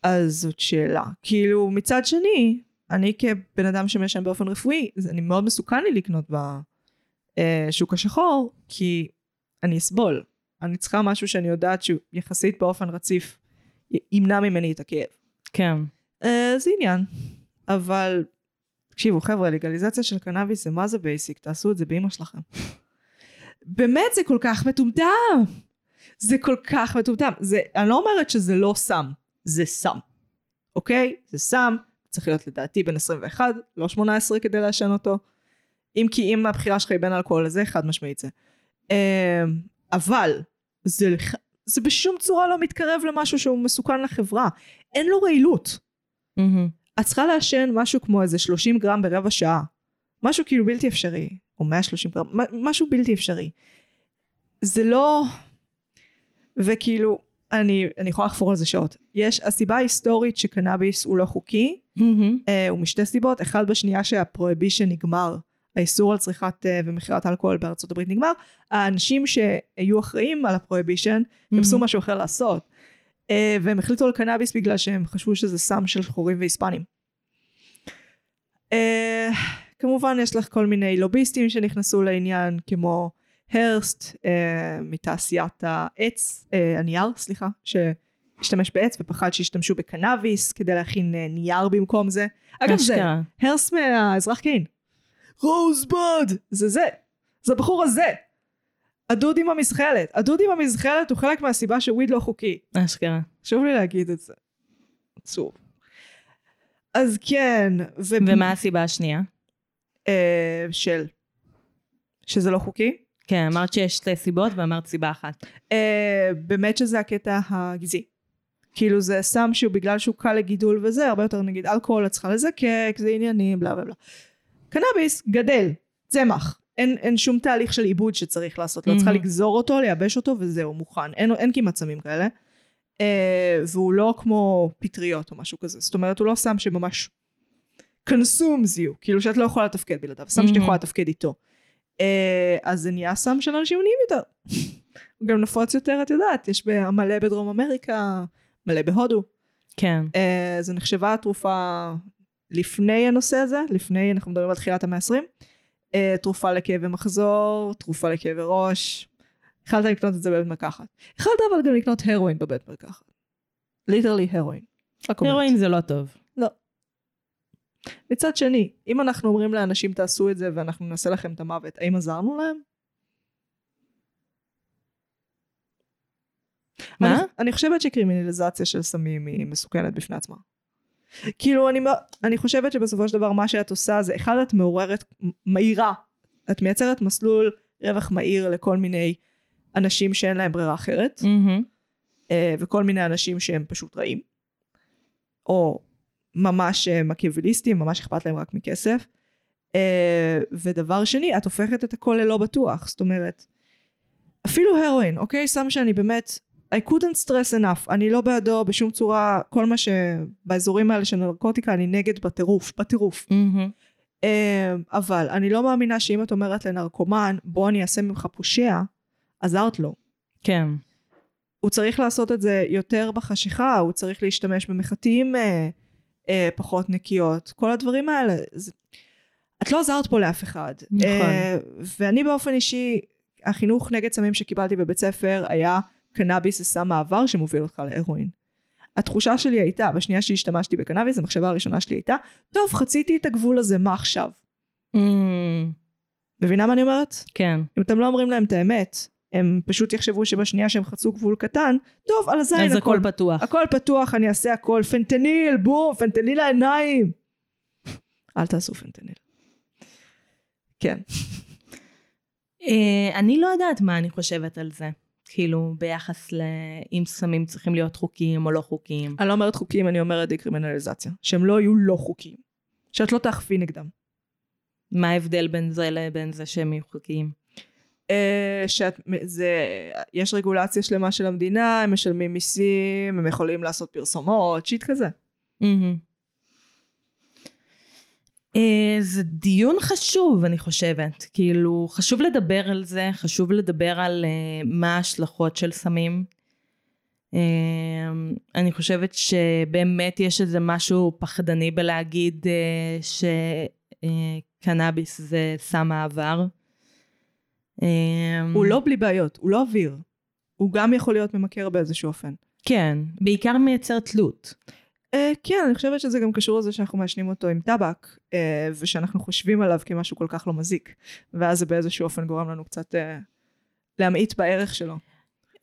אז זאת שאלה. כאילו, מצד שני, אני כבן אדם שמעשן באופן רפואי, זה אני מאוד מסוכן לי לקנות בשוק השחור, כי אני אסבול. אני צריכה משהו שאני יודעת שהוא יחסית באופן רציף ימנע ממני את הכאב. כן. אה, זה עניין. אבל, תקשיבו חבר'ה, לגליזציה של קנאביס זה מה זה basic, תעשו את זה באמא שלכם. באמת זה כל כך מטומטם. זה כל כך מטומטם. זה, אני לא אומרת שזה לא סם, זה סם. אוקיי? זה סם, צריך להיות לדעתי בן 21, לא 18 כדי לעשן אותו. אם כי אם הבחירה שלך היא בין אלכוהול לזה, חד משמעית זה. אה, אבל, זה, זה בשום צורה לא מתקרב למשהו שהוא מסוכן לחברה. אין לו רעילות. מהמם. את צריכה לעשן משהו כמו איזה 30 גרם ברבע שעה. משהו כאילו בלתי אפשרי. או 130 גרם, משהו בלתי אפשרי. זה לא... וכאילו, אני, אני יכולה לחפור על זה שעות. יש, הסיבה ההיסטורית שקנאביס הוא לא חוקי, מהמם. אה, הוא משתי סיבות. אחד בשנייה שהפרויבישן נגמר, האיסור על צריכת אה, ומכירת אלכוהול בארצות הברית נגמר, האנשים שהיו אחראים על הפרויבישן, חיפשו משהו אחר לעשות. אה, והם החליטו על קנאביס בגלל שהם חשבו שזה סם של שחורים והיספנים. אה, כמובן יש לך כל מיני לוביסטים שנכנסו לעניין כמו הרסט אה, מתעשיית העץ, אה, הנייר סליחה, שהשתמש בעץ ופחד שישתמשו בקנאביס כדי להכין אה, נייר במקום זה. אגב זה, אשכרה. הרס מהאזרח קיין. רוזבוד! זה זה. זה הבחור הזה. הדוד עם המזחלת. הדוד עם המזחלת הוא חלק מהסיבה שוויד לא חוקי. אשכרה. חשוב לי להגיד את זה. עצוב. אז כן, ו... ומה הסיבה השנייה? אה, של... שזה לא חוקי? כן, אמרת שיש שתי סיבות ואמרת סיבה אחת. אה, באמת שזה הקטע הגזעי. כאילו זה סם שהוא בגלל שהוא קל לגידול וזה, הרבה יותר נגיד אלכוהול את צריכה לזקק, זה עניינים, בלה בלה בלה. קנאביס גדל, צמח. אין, אין שום תהליך של עיבוד שצריך לעשות, לא צריכה Mhm. לגזור אותו, לייבש אותו וזהו, מוכן. אין, אין כמעט סמים כאלה. אה, והוא לא כמו פטריות או משהו כזה. זאת אומרת, הוא לא סם שממש consumes you, כאילו שאת לא יכולה לתפקד בלעדיו, סם שאת Mhm. יכולה לתפקד איתו. אה, אז זה נהיה סם של אנשים עניים יותר. הוא גם נפוץ יותר, את יודעת, יש מלא בדרום אמריקה, מלא בהודו. כן. אה, זו נחשבה תרופה לפני הנושא הזה, לפני, אנחנו מדברים על תחילת המאה ה-20. אה, תרופה לכאבי מחזור, תרופה לכאבי ראש. יכלת לקנות את זה בבית מרקחת. יכלת אבל גם לקנות הרואין בבית מרקחת. ליטרלי הרואין. הרואין זה לא טוב. מצד שני, אם אנחנו אומרים לאנשים תעשו את זה ואנחנו נעשה לכם את המוות, האם עזרנו להם? מה? אני, אני חושבת שקרימינליזציה של סמים היא מסוכנת בפני עצמה. כאילו, אני, אני חושבת שבסופו של דבר מה שאת עושה זה, אחד, את מעוררת, מהירה. את מייצרת מסלול רווח מהיר לכל מיני אנשים שאין להם ברירה אחרת. אה, וכל מיני אנשים שהם פשוט רעים, או ממש אה, מקיאווליסטים, ממש אכפת להם רק מכסף. אה, ודבר שני, את הופכת את הכל ללא בטוח, זאת אומרת, אפילו הרואין, אוקיי? סם שאני באמת, I couldn't stress enough, אני לא בעדו בשום צורה, כל מה שבאזורים האלה של נרקוטיקה אני נגד בטירוף, בטירוף. אה, אבל אני לא מאמינה שאם את אומרת לנרקומן, בוא אני אעשה ממך פושע, עזרת לו. כן. הוא צריך לעשות את זה יותר בחשיכה, הוא צריך להשתמש במחטים אה, אה, פחות נקיות, כל הדברים האלה. זה... את לא עזרת פה לאף אחד. נכון. אה, ואני באופן אישי, החינוך נגד סמים שקיבלתי בבית ספר היה קנאביס זה סם מעבר שמוביל אותך להרואין. התחושה שלי הייתה, בשנייה שהשתמשתי בקנאביס, המחשבה הראשונה שלי הייתה, טוב, חציתי את הגבול הזה, מה עכשיו? Mm, מבינה מה אני אומרת? כן. אם אתם לא אומרים להם את האמת, הם פשוט יחשבו שבשנייה שהם חצו גבול קטן, טוב, על הזין אז הכל, הכל פתוח. הכל פתוח, אני אעשה הכל, פנטניל, בום, פנטניל לעיניים. אל תעשו פנטניל. כן. אה, אני לא יודעת מה אני חושבת על זה. כאילו, ביחס לאם סמים צריכים להיות חוקיים או לא חוקיים. אני לא אומרת חוקיים, אני אומרת דקרימינליזציה. שהם לא יהיו לא חוקיים. שאת לא תאכפי נגדם. מה ההבדל בין זה לבין זה שהם יהיו חוקיים? אה, שאת, זה, יש רגולציה שלמה של המדינה, הם משלמים מיסים, הם יכולים לעשות פרסומות, שיט כזה. אה, זה דיון חשוב, אני חושבת. כאילו, חשוב לדבר על זה, חשוב לדבר על אה, מה ההשלכות של סמים. אה, אני חושבת שבאמת יש איזה משהו פחדני בלהגיד אה, שקנאביס זה סם העבר. אה, הוא לא בלי בעיות, הוא לא אוויר. הוא גם יכול להיות ממכר באיזשהו אופן. כן, בעיקר מייצר תלות. Uh, כן, אני חושבת שזה גם קשור לזה שאנחנו מעשנים אותו עם טבק, uh, ושאנחנו חושבים עליו כמשהו כל כך לא מזיק, ואז זה באיזשהו אופן גורם לנו קצת uh, להמעיט בערך שלו.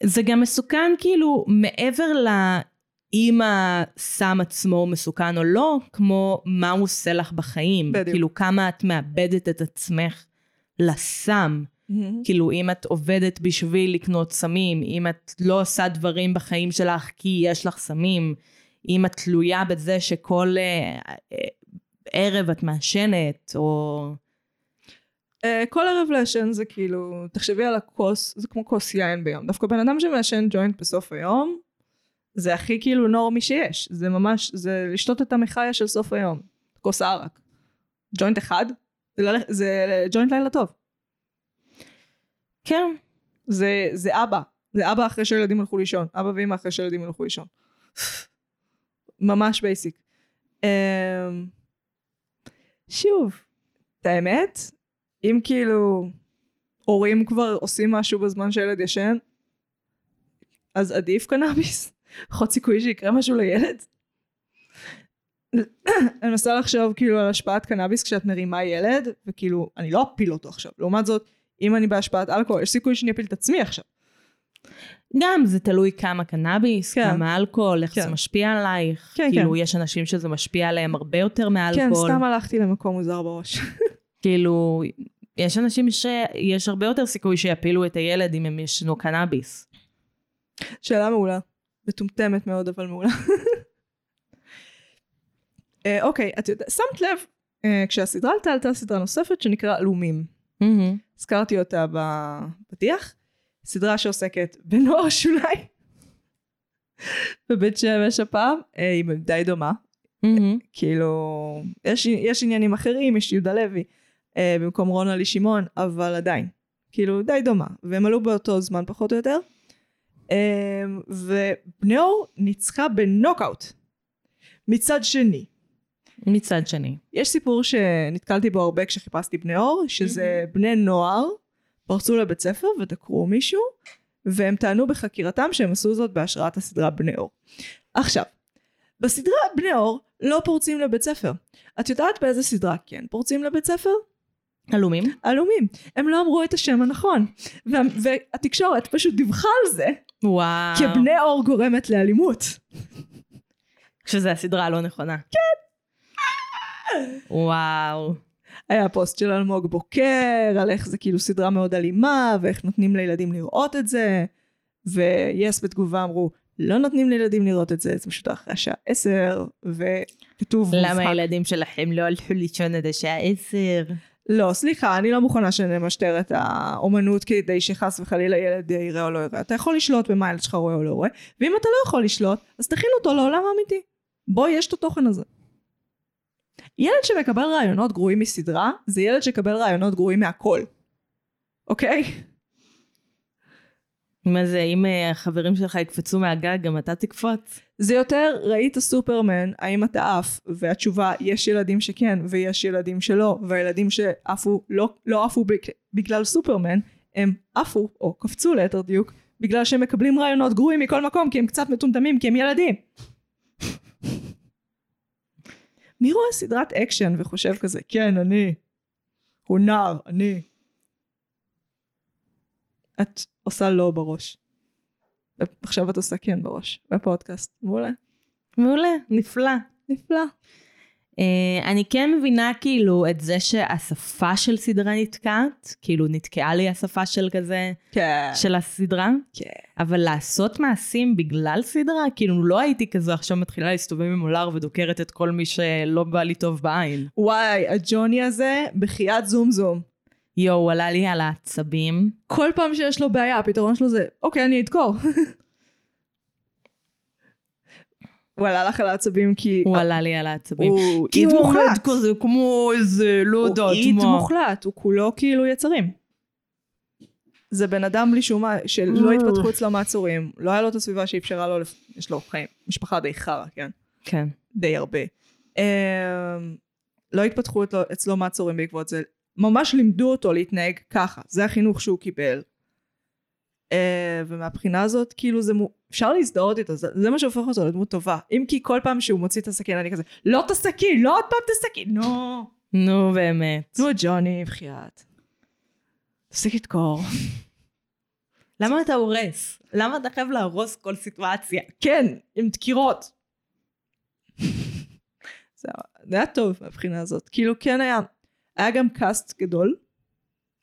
זה גם מסוכן כאילו מעבר לאם הסם עצמו מסוכן או לא, כמו מה הוא עושה לך בחיים. בדיוק. כאילו כמה את מאבדת את עצמך לסם. כאילו אם את עובדת בשביל לקנות סמים, אם את לא עושה דברים בחיים שלך כי יש לך סמים, אם את תלויה בזה שכל אה, אה, ערב את מעשנת, או... Uh, כל ערב לעשן זה כאילו, תחשבי על הכוס, זה כמו כוס יין ביום. דווקא בן אדם שמעשן ג'וינט בסוף היום, זה הכי כאילו נורמי שיש. זה ממש, זה לשתות את המחיה של סוף היום. כוס ערק. ג'וינט אחד, זה. זה ג'וינט לילה טוב. כן. זה, זה אבא. זה אבא אחרי שהילדים הלכו לישון. אבא ואמא אחרי שהילדים הלכו לישון. ממש basic. Um, שוב, את האמת, אם כאילו הורים כבר עושים משהו בזמן שהילד ישן, אז עדיף קנאביס. פחות סיכוי שיקרה משהו לילד. אני מנסה לחשוב כאילו על השפעת קנאביס כשאת מרימה ילד, וכאילו, אני לא אפיל אותו עכשיו. לעומת זאת, אם אני בהשפעת אלכוהול, יש סיכוי שאני אפיל את עצמי עכשיו. גם זה תלוי כמה קנאביס, כן. כמה אלכוהול, איך כן. זה משפיע עלייך. כן, כאילו, כן. יש אנשים שזה משפיע עליהם הרבה יותר כן, מאלכוהול. סתם הלכתי למקום מוזר בראש. כאילו, יש אנשים שיש הרבה יותר סיכוי שיפילו את הילד אם הם ישנו קנאביס. שאלה מעולה. מטומטמת מאוד, אבל מעולה. אה, אוקיי, את יודעת, שמת לב, אה, כשהסדרה עלתה, עלתה סדרה נוספת שנקרא עלומים. הזכרתי אותה בפתיח. סדרה שעוסקת בנוער שוליים. בבית שמש הפעם, אה, היא די דומה. כאילו, יש, יש עניינים אחרים, יש יהודה לוי אה, במקום רונלי שמעון, אבל עדיין. כאילו, די דומה. והם עלו באותו זמן פחות או יותר. אה, ובני אור ניצחה בנוקאוט. מצד שני, מצד שני. יש סיפור שנתקלתי בו הרבה כשחיפשתי בני אור, שזה בני נוער פרצו לבית ספר ודקרו מישהו, והם טענו בחקירתם שהם עשו זאת בהשראת הסדרה בני אור. עכשיו, בסדרה בני אור לא פורצים לבית ספר. את יודעת באיזה סדרה כן פורצים לבית ספר? עלומים? עלומים. הם לא אמרו את השם הנכון. וה, והתקשורת פשוט דיווחה על זה, וואו. כי בני אור גורמת לאלימות. כשזה הסדרה הלא נכונה. כן. וואו. היה פוסט של אלמוג בוקר, על איך זה כאילו סדרה מאוד אלימה, ואיך נותנים לילדים לראות את זה, ויס בתגובה אמרו, לא נותנים לילדים לראות את זה, זה פשוט אחרי השעה עשר, וכתוב למה מובהק. הילדים שלכם לא הלכו לישון עד השעה עשר? לא, סליחה, אני לא מוכנה שנמשטר את האומנות כדי שחס וחלילה ילד יראה או לא יראה. אתה יכול לשלוט במה הילד שלך רואה או לא רואה, ואם אתה לא יכול לשלוט, אז תכין אותו לעולם האמיתי. בו יש את התוכן הזה. ילד שמקבל רעיונות גרועים מסדרה, זה ילד שקבל רעיונות גרועים מהכל. אוקיי? מה זה, אם אה, החברים שלך יקפצו מהגג, גם אתה תקפוץ? זה יותר, ראית סופרמן, האם אתה עף? והתשובה, יש ילדים שכן, ויש ילדים שלא, והילדים שעפו, לא, לא עפו בג- בגלל סופרמן, הם עפו, או קפצו ליתר דיוק, בגלל שהם מקבלים רעיונות גרועים מכל מקום, כי הם קצת מטומטמים, כי הם ילדים. מי רואה סדרת אקשן וחושב כזה, כן, אני, הוא נער, אני. את עושה לא בראש. עכשיו את עושה כן בראש, בפודקאסט. מעולה. מעולה, נפלא. נפלא. Uh, אני כן מבינה כאילו את זה שהשפה של סדרה נתקעת, כאילו נתקעה לי השפה של כזה, כן. של הסדרה, כן. אבל לעשות מעשים בגלל סדרה, כאילו לא הייתי כזו עכשיו מתחילה להסתובב עם אולר ודוקרת את כל מי שלא בא לי טוב בעין. וואי, הג'וני הזה, בחייאת זום זום. יואו, עלה לי על העצבים. כל פעם שיש לו בעיה, הפתרון שלו זה, אוקיי, אני אדקור. הוא עלה לך על העצבים כי... הוא עלה לי על העצבים. הוא כי איד הוא עומד מוחלט. כזה כמו איזה, לא הוא יודעת איד מה. מוחלט, הוא כולו כאילו יצרים. זה בן אדם בלי שום מה, שלא אה. התפתחו אצלו מעצורים, לא היה לו את הסביבה שאפשרה לו, יש לו חיים, משפחה די חרא, כן? כן. די הרבה. אמ, לא התפתחו אצלו מעצורים בעקבות זה. ממש לימדו אותו להתנהג ככה, זה החינוך שהוא קיבל. אה, ומהבחינה הזאת, כאילו זה, מו- אפשר להזדהות איתו, זה, זה מה שהופך אותו לדמות טובה. אם כי כל פעם שהוא מוציא את הסכין, אני כזה, לא את הסכין, לא עוד פעם את הסכין, נו. נו באמת. נו ג'וני, בחייאת. תפסיק לדקור. למה אתה הורס? למה אתה חייב להרוס כל סיטואציה? כן, עם דקירות. זה היה טוב מהבחינה הזאת. כאילו כן היה, היה גם קאסט גדול,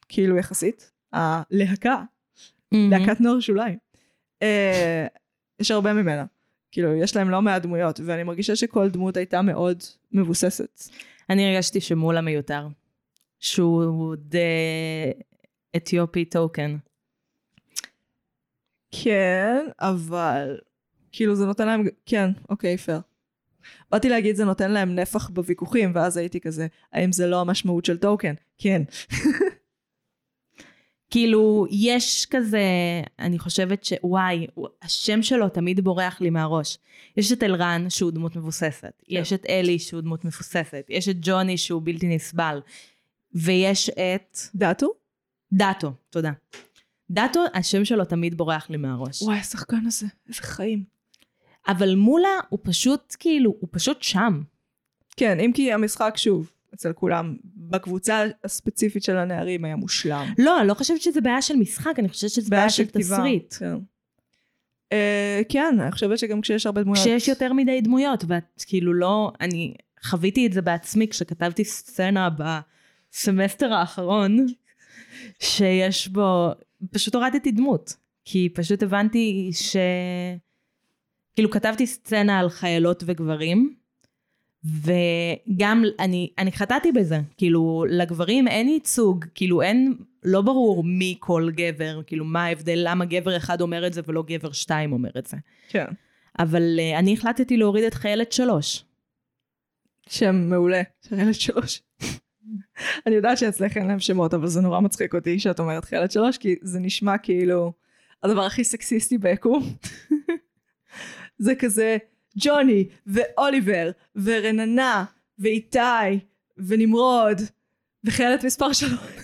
כאילו יחסית, הלהקה, להקת נוער שוליים. אה, יש הרבה ממנה. כאילו, יש להם לא מעט דמויות, ואני מרגישה שכל דמות הייתה מאוד מבוססת. אני הרגשתי שמולה מיותר. שהוא די אתיופי טוקן. כן, אבל כאילו זה נותן להם, כן, אוקיי, פייר. באתי להגיד זה נותן להם נפח בוויכוחים, ואז הייתי כזה, האם זה לא המשמעות של טוקן? כן. כאילו, יש כזה, אני חושבת שוואי, השם שלו תמיד בורח לי מהראש. יש את אלרן, שהוא דמות מבוססת. יש את אלי, שהוא דמות מבוססת. יש את ג'וני, שהוא בלתי נסבל. ויש את דאטו? דאטו, תודה. דאטו, השם שלו תמיד בורח לי מהראש. וואי, השחקן הזה, איזה חיים. אבל מולה הוא פשוט, כאילו, הוא פשוט שם. כן, אם כי המשחק, שוב, אצל כולם, בקבוצה הספציפית של הנערים היה מושלם. לא, אני לא חושבת שזה בעיה של משחק, אני חושבת שזה בעיה של כתיבה, תסריט. כן. אה, כן, אני חושבת שגם כשיש הרבה דמויות... כשיש יותר מדי דמויות, ואת כאילו לא, אני חוויתי את זה בעצמי כשכתבתי סצנה בסמסטר האחרון, שיש בו, פשוט הורדתי דמות, כי פשוט הבנתי ש... כאילו כתבתי סצנה על חיילות וגברים, וגם אני, אני חטאתי בזה, כאילו לגברים אין ייצוג, כאילו אין, לא ברור מי כל גבר, כאילו מה ההבדל, למה גבר אחד אומר את זה ולא גבר שתיים אומר את זה. כן. אבל uh, אני החלטתי להוריד את חיילת שלוש. שם מעולה, ילד שלוש. אני יודעת שאצלך אין להם שמות, אבל זה נורא מצחיק אותי שאת אומרת חיילת שלוש, כי זה נשמע כאילו הדבר הכי סקסיסטי ביקום. זה כזה ג'וני, ואוליבר, ורננה, ואיתי, ונמרוד, וחיילת מספר שלוש.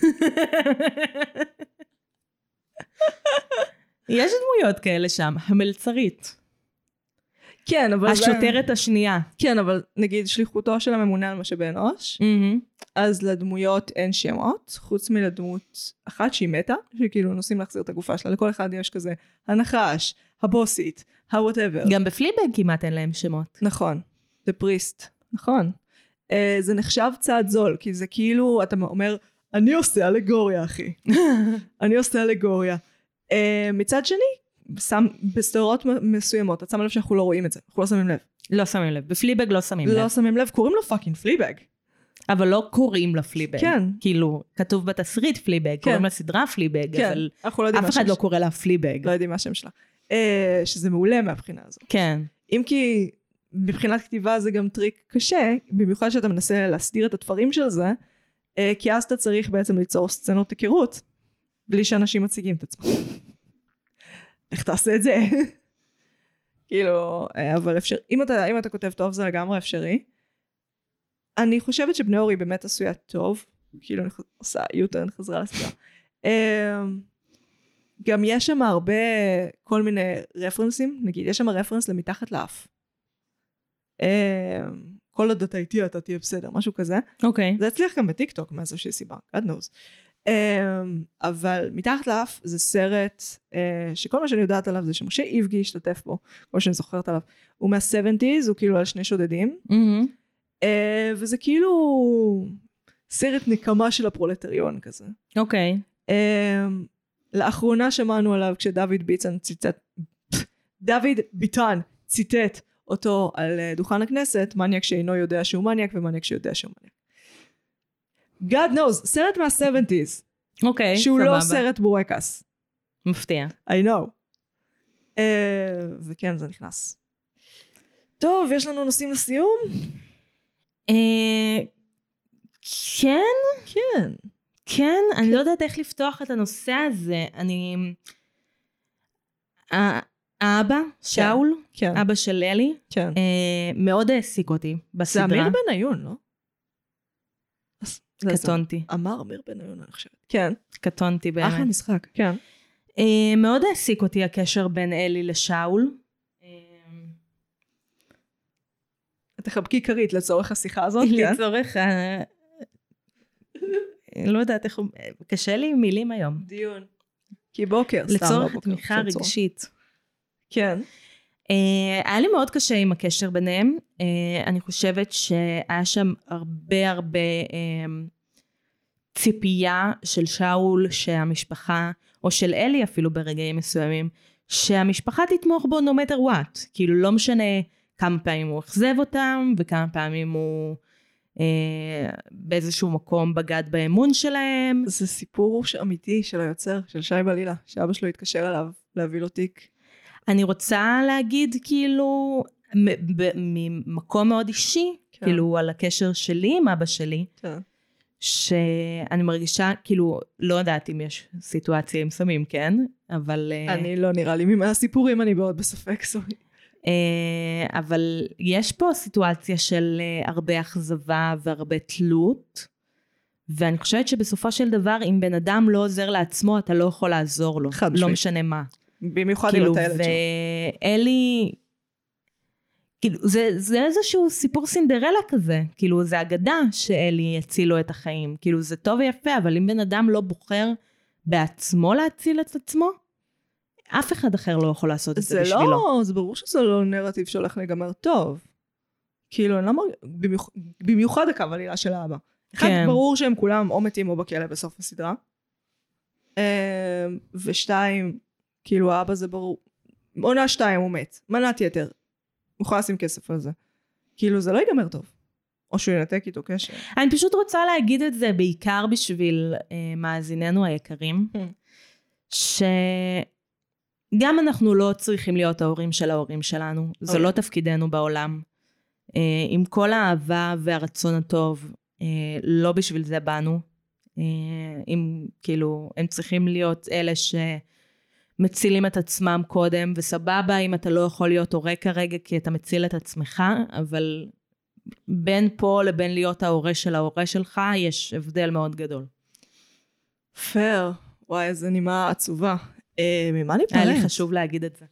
יש דמויות כאלה שם, המלצרית. כן, אבל... זה- השוטרת השנייה. כן, אבל נגיד שליחותו של הממונה על משאבי אנוש, אז לדמויות אין שמות, חוץ מלדמות אחת שהיא מתה, שכאילו נוסעים להחזיר את הגופה שלה, לכל אחד יש כזה הנחש, הבוסית, ה-whatever. גם בפליבג כמעט אין להם שמות. נכון, The priest, נכון. Uh, זה נחשב צעד זול, כי זה כאילו, אתה אומר, אני עושה אלגוריה, אחי. אני עושה אלגוריה. Uh, מצד שני, שם, בסדרות מסוימות, את שמה לב שאנחנו לא רואים את זה, אנחנו לא שמים לב. לא שמים לב. ב Fleabag לא שמים לא לב. שמים לב, קוראים לו fucking Fleabag. אבל לא קוראים לה Fleabag. כן. כאילו, כתוב בתסריט Fleabag, קוראים לסדרה Fleabag, כן, אבל לא אף אחד השם לא. קורא לה Fleabag. לא יודעים מה השם שלה. Uh, שזה מעולה מהבחינה הזאת. כן. אם כי מבחינת כתיבה זה גם טריק קשה, במיוחד שאתה מנסה להסדיר את התפרים של זה, אה, כי אז אתה צריך בעצם ליצור סצנות היכרות, בלי שאנשים מציגים את עצמם. איך תעשה את זה? כאילו, אה, אבל אפשר, אם אתה, אם אתה כותב טוב זה לגמרי אפשרי. אני חושבת שבני אורי באמת עשויה טוב, כאילו אני עושה יוטרן חזרה לסדרה. אמ, גם יש שם הרבה כל מיני רפרנסים, נגיד יש שם רפרנס למתחת לאף. אמ, כל עוד אתה איתי אתה תהיה בסדר, משהו כזה. אוקיי. זה הצליח גם בטיקטוק מאיזושהי סיבה, God knows. Um, אבל מתחת לאף זה סרט uh, שכל מה שאני יודעת עליו זה שמשה איבגי השתתף בו, כמו שאני זוכרת עליו. הוא מה-70's, הוא כאילו על שני שודדים, uh, וזה כאילו סרט נקמה של הפרולטריון כזה. אוקיי. Um, לאחרונה שמענו עליו כשדוד ביטן ציטט, דוד ביטן ציטט אותו על אה, דוכן הכנסת, מניאק שאינו יודע שהוא מניאק ומניאק שיודע שהוא מניאק. God knows, סרט מה-70's, אוקיי, שהוא לא סבבה. סרט בורקס. מפתיע. I know. Uh, וכן, זה נכנס. טוב, יש לנו נושאים לסיום? אה, כן, כן. כן, אני לא יודעת איך לפתוח את הנושא הזה. אני... ה- האבא, שאול, כן. אבא של אלי, כן. אה, מאוד העסיק אותי זה בסדרה. אמיר בניון, לא? קטונתי, אמר אמיר בניון, אני חושבת. כן. קטונתי באמת. אחלה משחק. כן. אה, מאוד העסיק אותי הקשר בין אלי לשאול. אה, תחבקי כרית לצורך השיחה הזאת, כן? לצורך ה... לא יודעת איך... קשה לי עם מילים היום. דיון. כי בוקר, סתם לצורך. תמיכה. רגשית. כן. אה, היה לי מאוד קשה עם הקשר ביניהם. אה, אני חושבת שהיה שם הרבה הרבה אה, ציפייה של שאול שהמשפחה, או של אלי אפילו ברגעים מסוימים, שהמשפחה תתמוך בו no matter what. כאילו לא משנה כמה פעמים הוא אכזב אותם, וכמה פעמים הוא אה, באיזשהו מקום בגד באמון שלהם. זה סיפור אמיתי של היוצר, של שי בלילה, שאבא שלו התקשר אליו להביא לו תיק. אני רוצה להגיד כאילו ממקום מאוד אישי, כן. כאילו על הקשר שלי עם אבא שלי, כן. שאני מרגישה כאילו לא יודעת אם יש סיטואציה עם סמים כן אבל אה, אני לא נראה לי מהסיפורים, אני מאוד בספק, סורי. אה, אבל יש פה סיטואציה של אה, הרבה אכזבה והרבה תלות ואני חושבת שבסופו של דבר אם בן אדם לא עוזר לעצמו אתה לא יכול לעזור לו חד לא משמעית. משנה מה במיוחד עם כאילו הטיילת שלו. ואלי כאילו זה, זה איזשהו סיפור סינדרלה כזה כאילו זה אגדה שאלי הציל לו את החיים כאילו זה טוב ויפה אבל אם בן אדם לא בוחר בעצמו להציל את עצמו אף אחד אחר לא יכול לעשות את זה, זה בשבילו לא, זה ברור שזה לא נרטיב שהולך להיגמר טוב. כאילו, אני לא מרגיש, במיוח- במיוחד הקו עלילה של האבא. אחד, כן. ברור שהם כולם או מתים או בכלא בסוף הסדרה. אמ, ושתיים, כאילו האבא זה ברור, עונה שתיים הוא מת, מנת יתר. הוא יכול לשים כסף על זה. כאילו זה לא ייגמר טוב. או שהוא ינתק איתו קשר. אני פשוט רוצה להגיד את זה בעיקר בשביל אה, מאזיננו היקרים. שגם אנחנו לא צריכים להיות ההורים של ההורים שלנו זה. לא תפקידנו בעולם אה, עם כל האהבה והרצון הטוב אה, לא בשביל זה באנו אה, אם כאילו הם צריכים להיות אלה שמצילים את עצמם קודם וסבבה אם אתה לא יכול להיות הורה כרגע כי אתה מציל את עצמך אבל בין פה לבין להיות ההורה של ההורה שלך יש הבדל מאוד גדול. פייר. וואי, איזה נימה עצובה. אה, ממה ניפרד? היה לי חשוב להגיד את זה.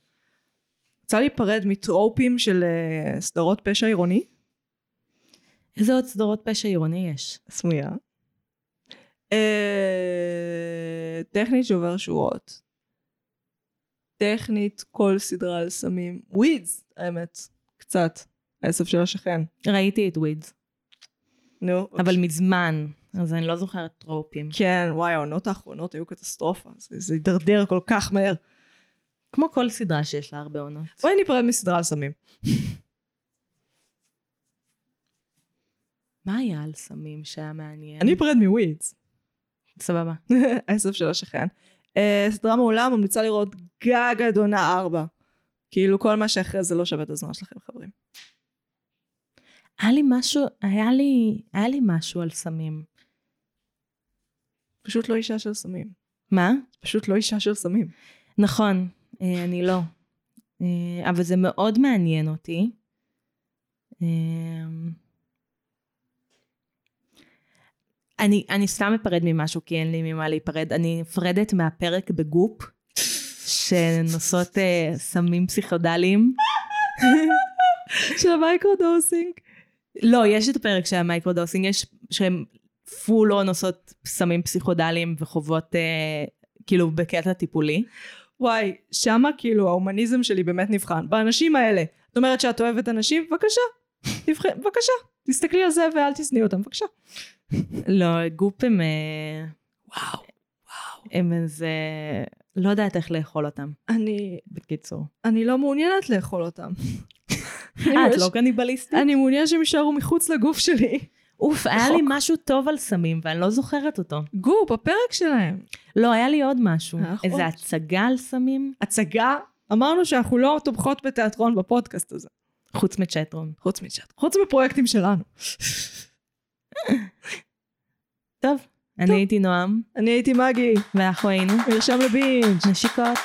רוצה להיפרד מטרופים של אה, סדרות פשע עירוני? איזה עוד סדרות פשע עירוני יש? סמויה. אה, טכנית שובר שורות. טכנית כל סדרה על סמים. Weeds, האמת. קצת. העשב של השכן. ראיתי את Weeds, נו. אבל מזמן, אז אני לא זוכרת טרופים. כן, וואי, העונות האחרונות היו קטסטרופה. זה, זה הידרדר כל כך מהר. כמו כל סדרה שיש לה הרבה עונות. בואי ניפרד מסדרה על סמים. מה היה על סמים שהיה מעניין? אני אפרד מווידס. סבבה. העשב של השכן. אה, סדרה מעולה, ממליצה לראות גג עד עונה ארבע. כאילו כל מה שאחרי זה לא שווה את הזמן שלכם, חברים. היה לי משהו, היה לי, היה לי משהו על סמים. פשוט לא אישה של סמים. מה? פשוט לא אישה של סמים. נכון. אה, אני לא. אה, אבל זה מאוד מעניין אותי. אה, אני, אני סתם אפרד ממשהו כי אין לי ממה להיפרד. אני נפרדת מהפרק בגופ, שנושאות אה, סמים פסיכודליים. של ה microdosing. לא, יש את הפרק של ה microdosing, יש שהם full on עושות סמים פסיכודליים וחוות אה, כאילו בקטע טיפולי. וואי, שמה כאילו ההומניזם שלי באמת נבחן. באנשים האלה. את אומרת שאת אוהבת אנשים? בבקשה. בבקשה. תסתכלי על זה ואל תשנאי אותם, בבקשה. לא, Goop הם... אה, וואו, וואו. הם איזה... לא יודעת איך לאכול אותם, אני, בקיצור. אני לא מעוניינת לאכול אותם. אה, את לא קניבליסטית? אני מעוניינת שהם יישארו מחוץ לגוף שלי. אוף, היה לי משהו טוב על סמים ואני לא זוכרת אותו. גופ, הפרק שלהם. לא, היה לי עוד משהו. היה לך איזה? הצגה על סמים, הצגה, אמרנו שאנחנו לא תומכות בתיאטרון בפודקאסט הזה. חוץ מצ'טרון. חוץ מצ'אט. חוץ מפרויקטים שלנו. טוב, אני הייתי נועם, אני הייתי מגי, ואנחנו היינו מרשם לבינג'. נשיקות.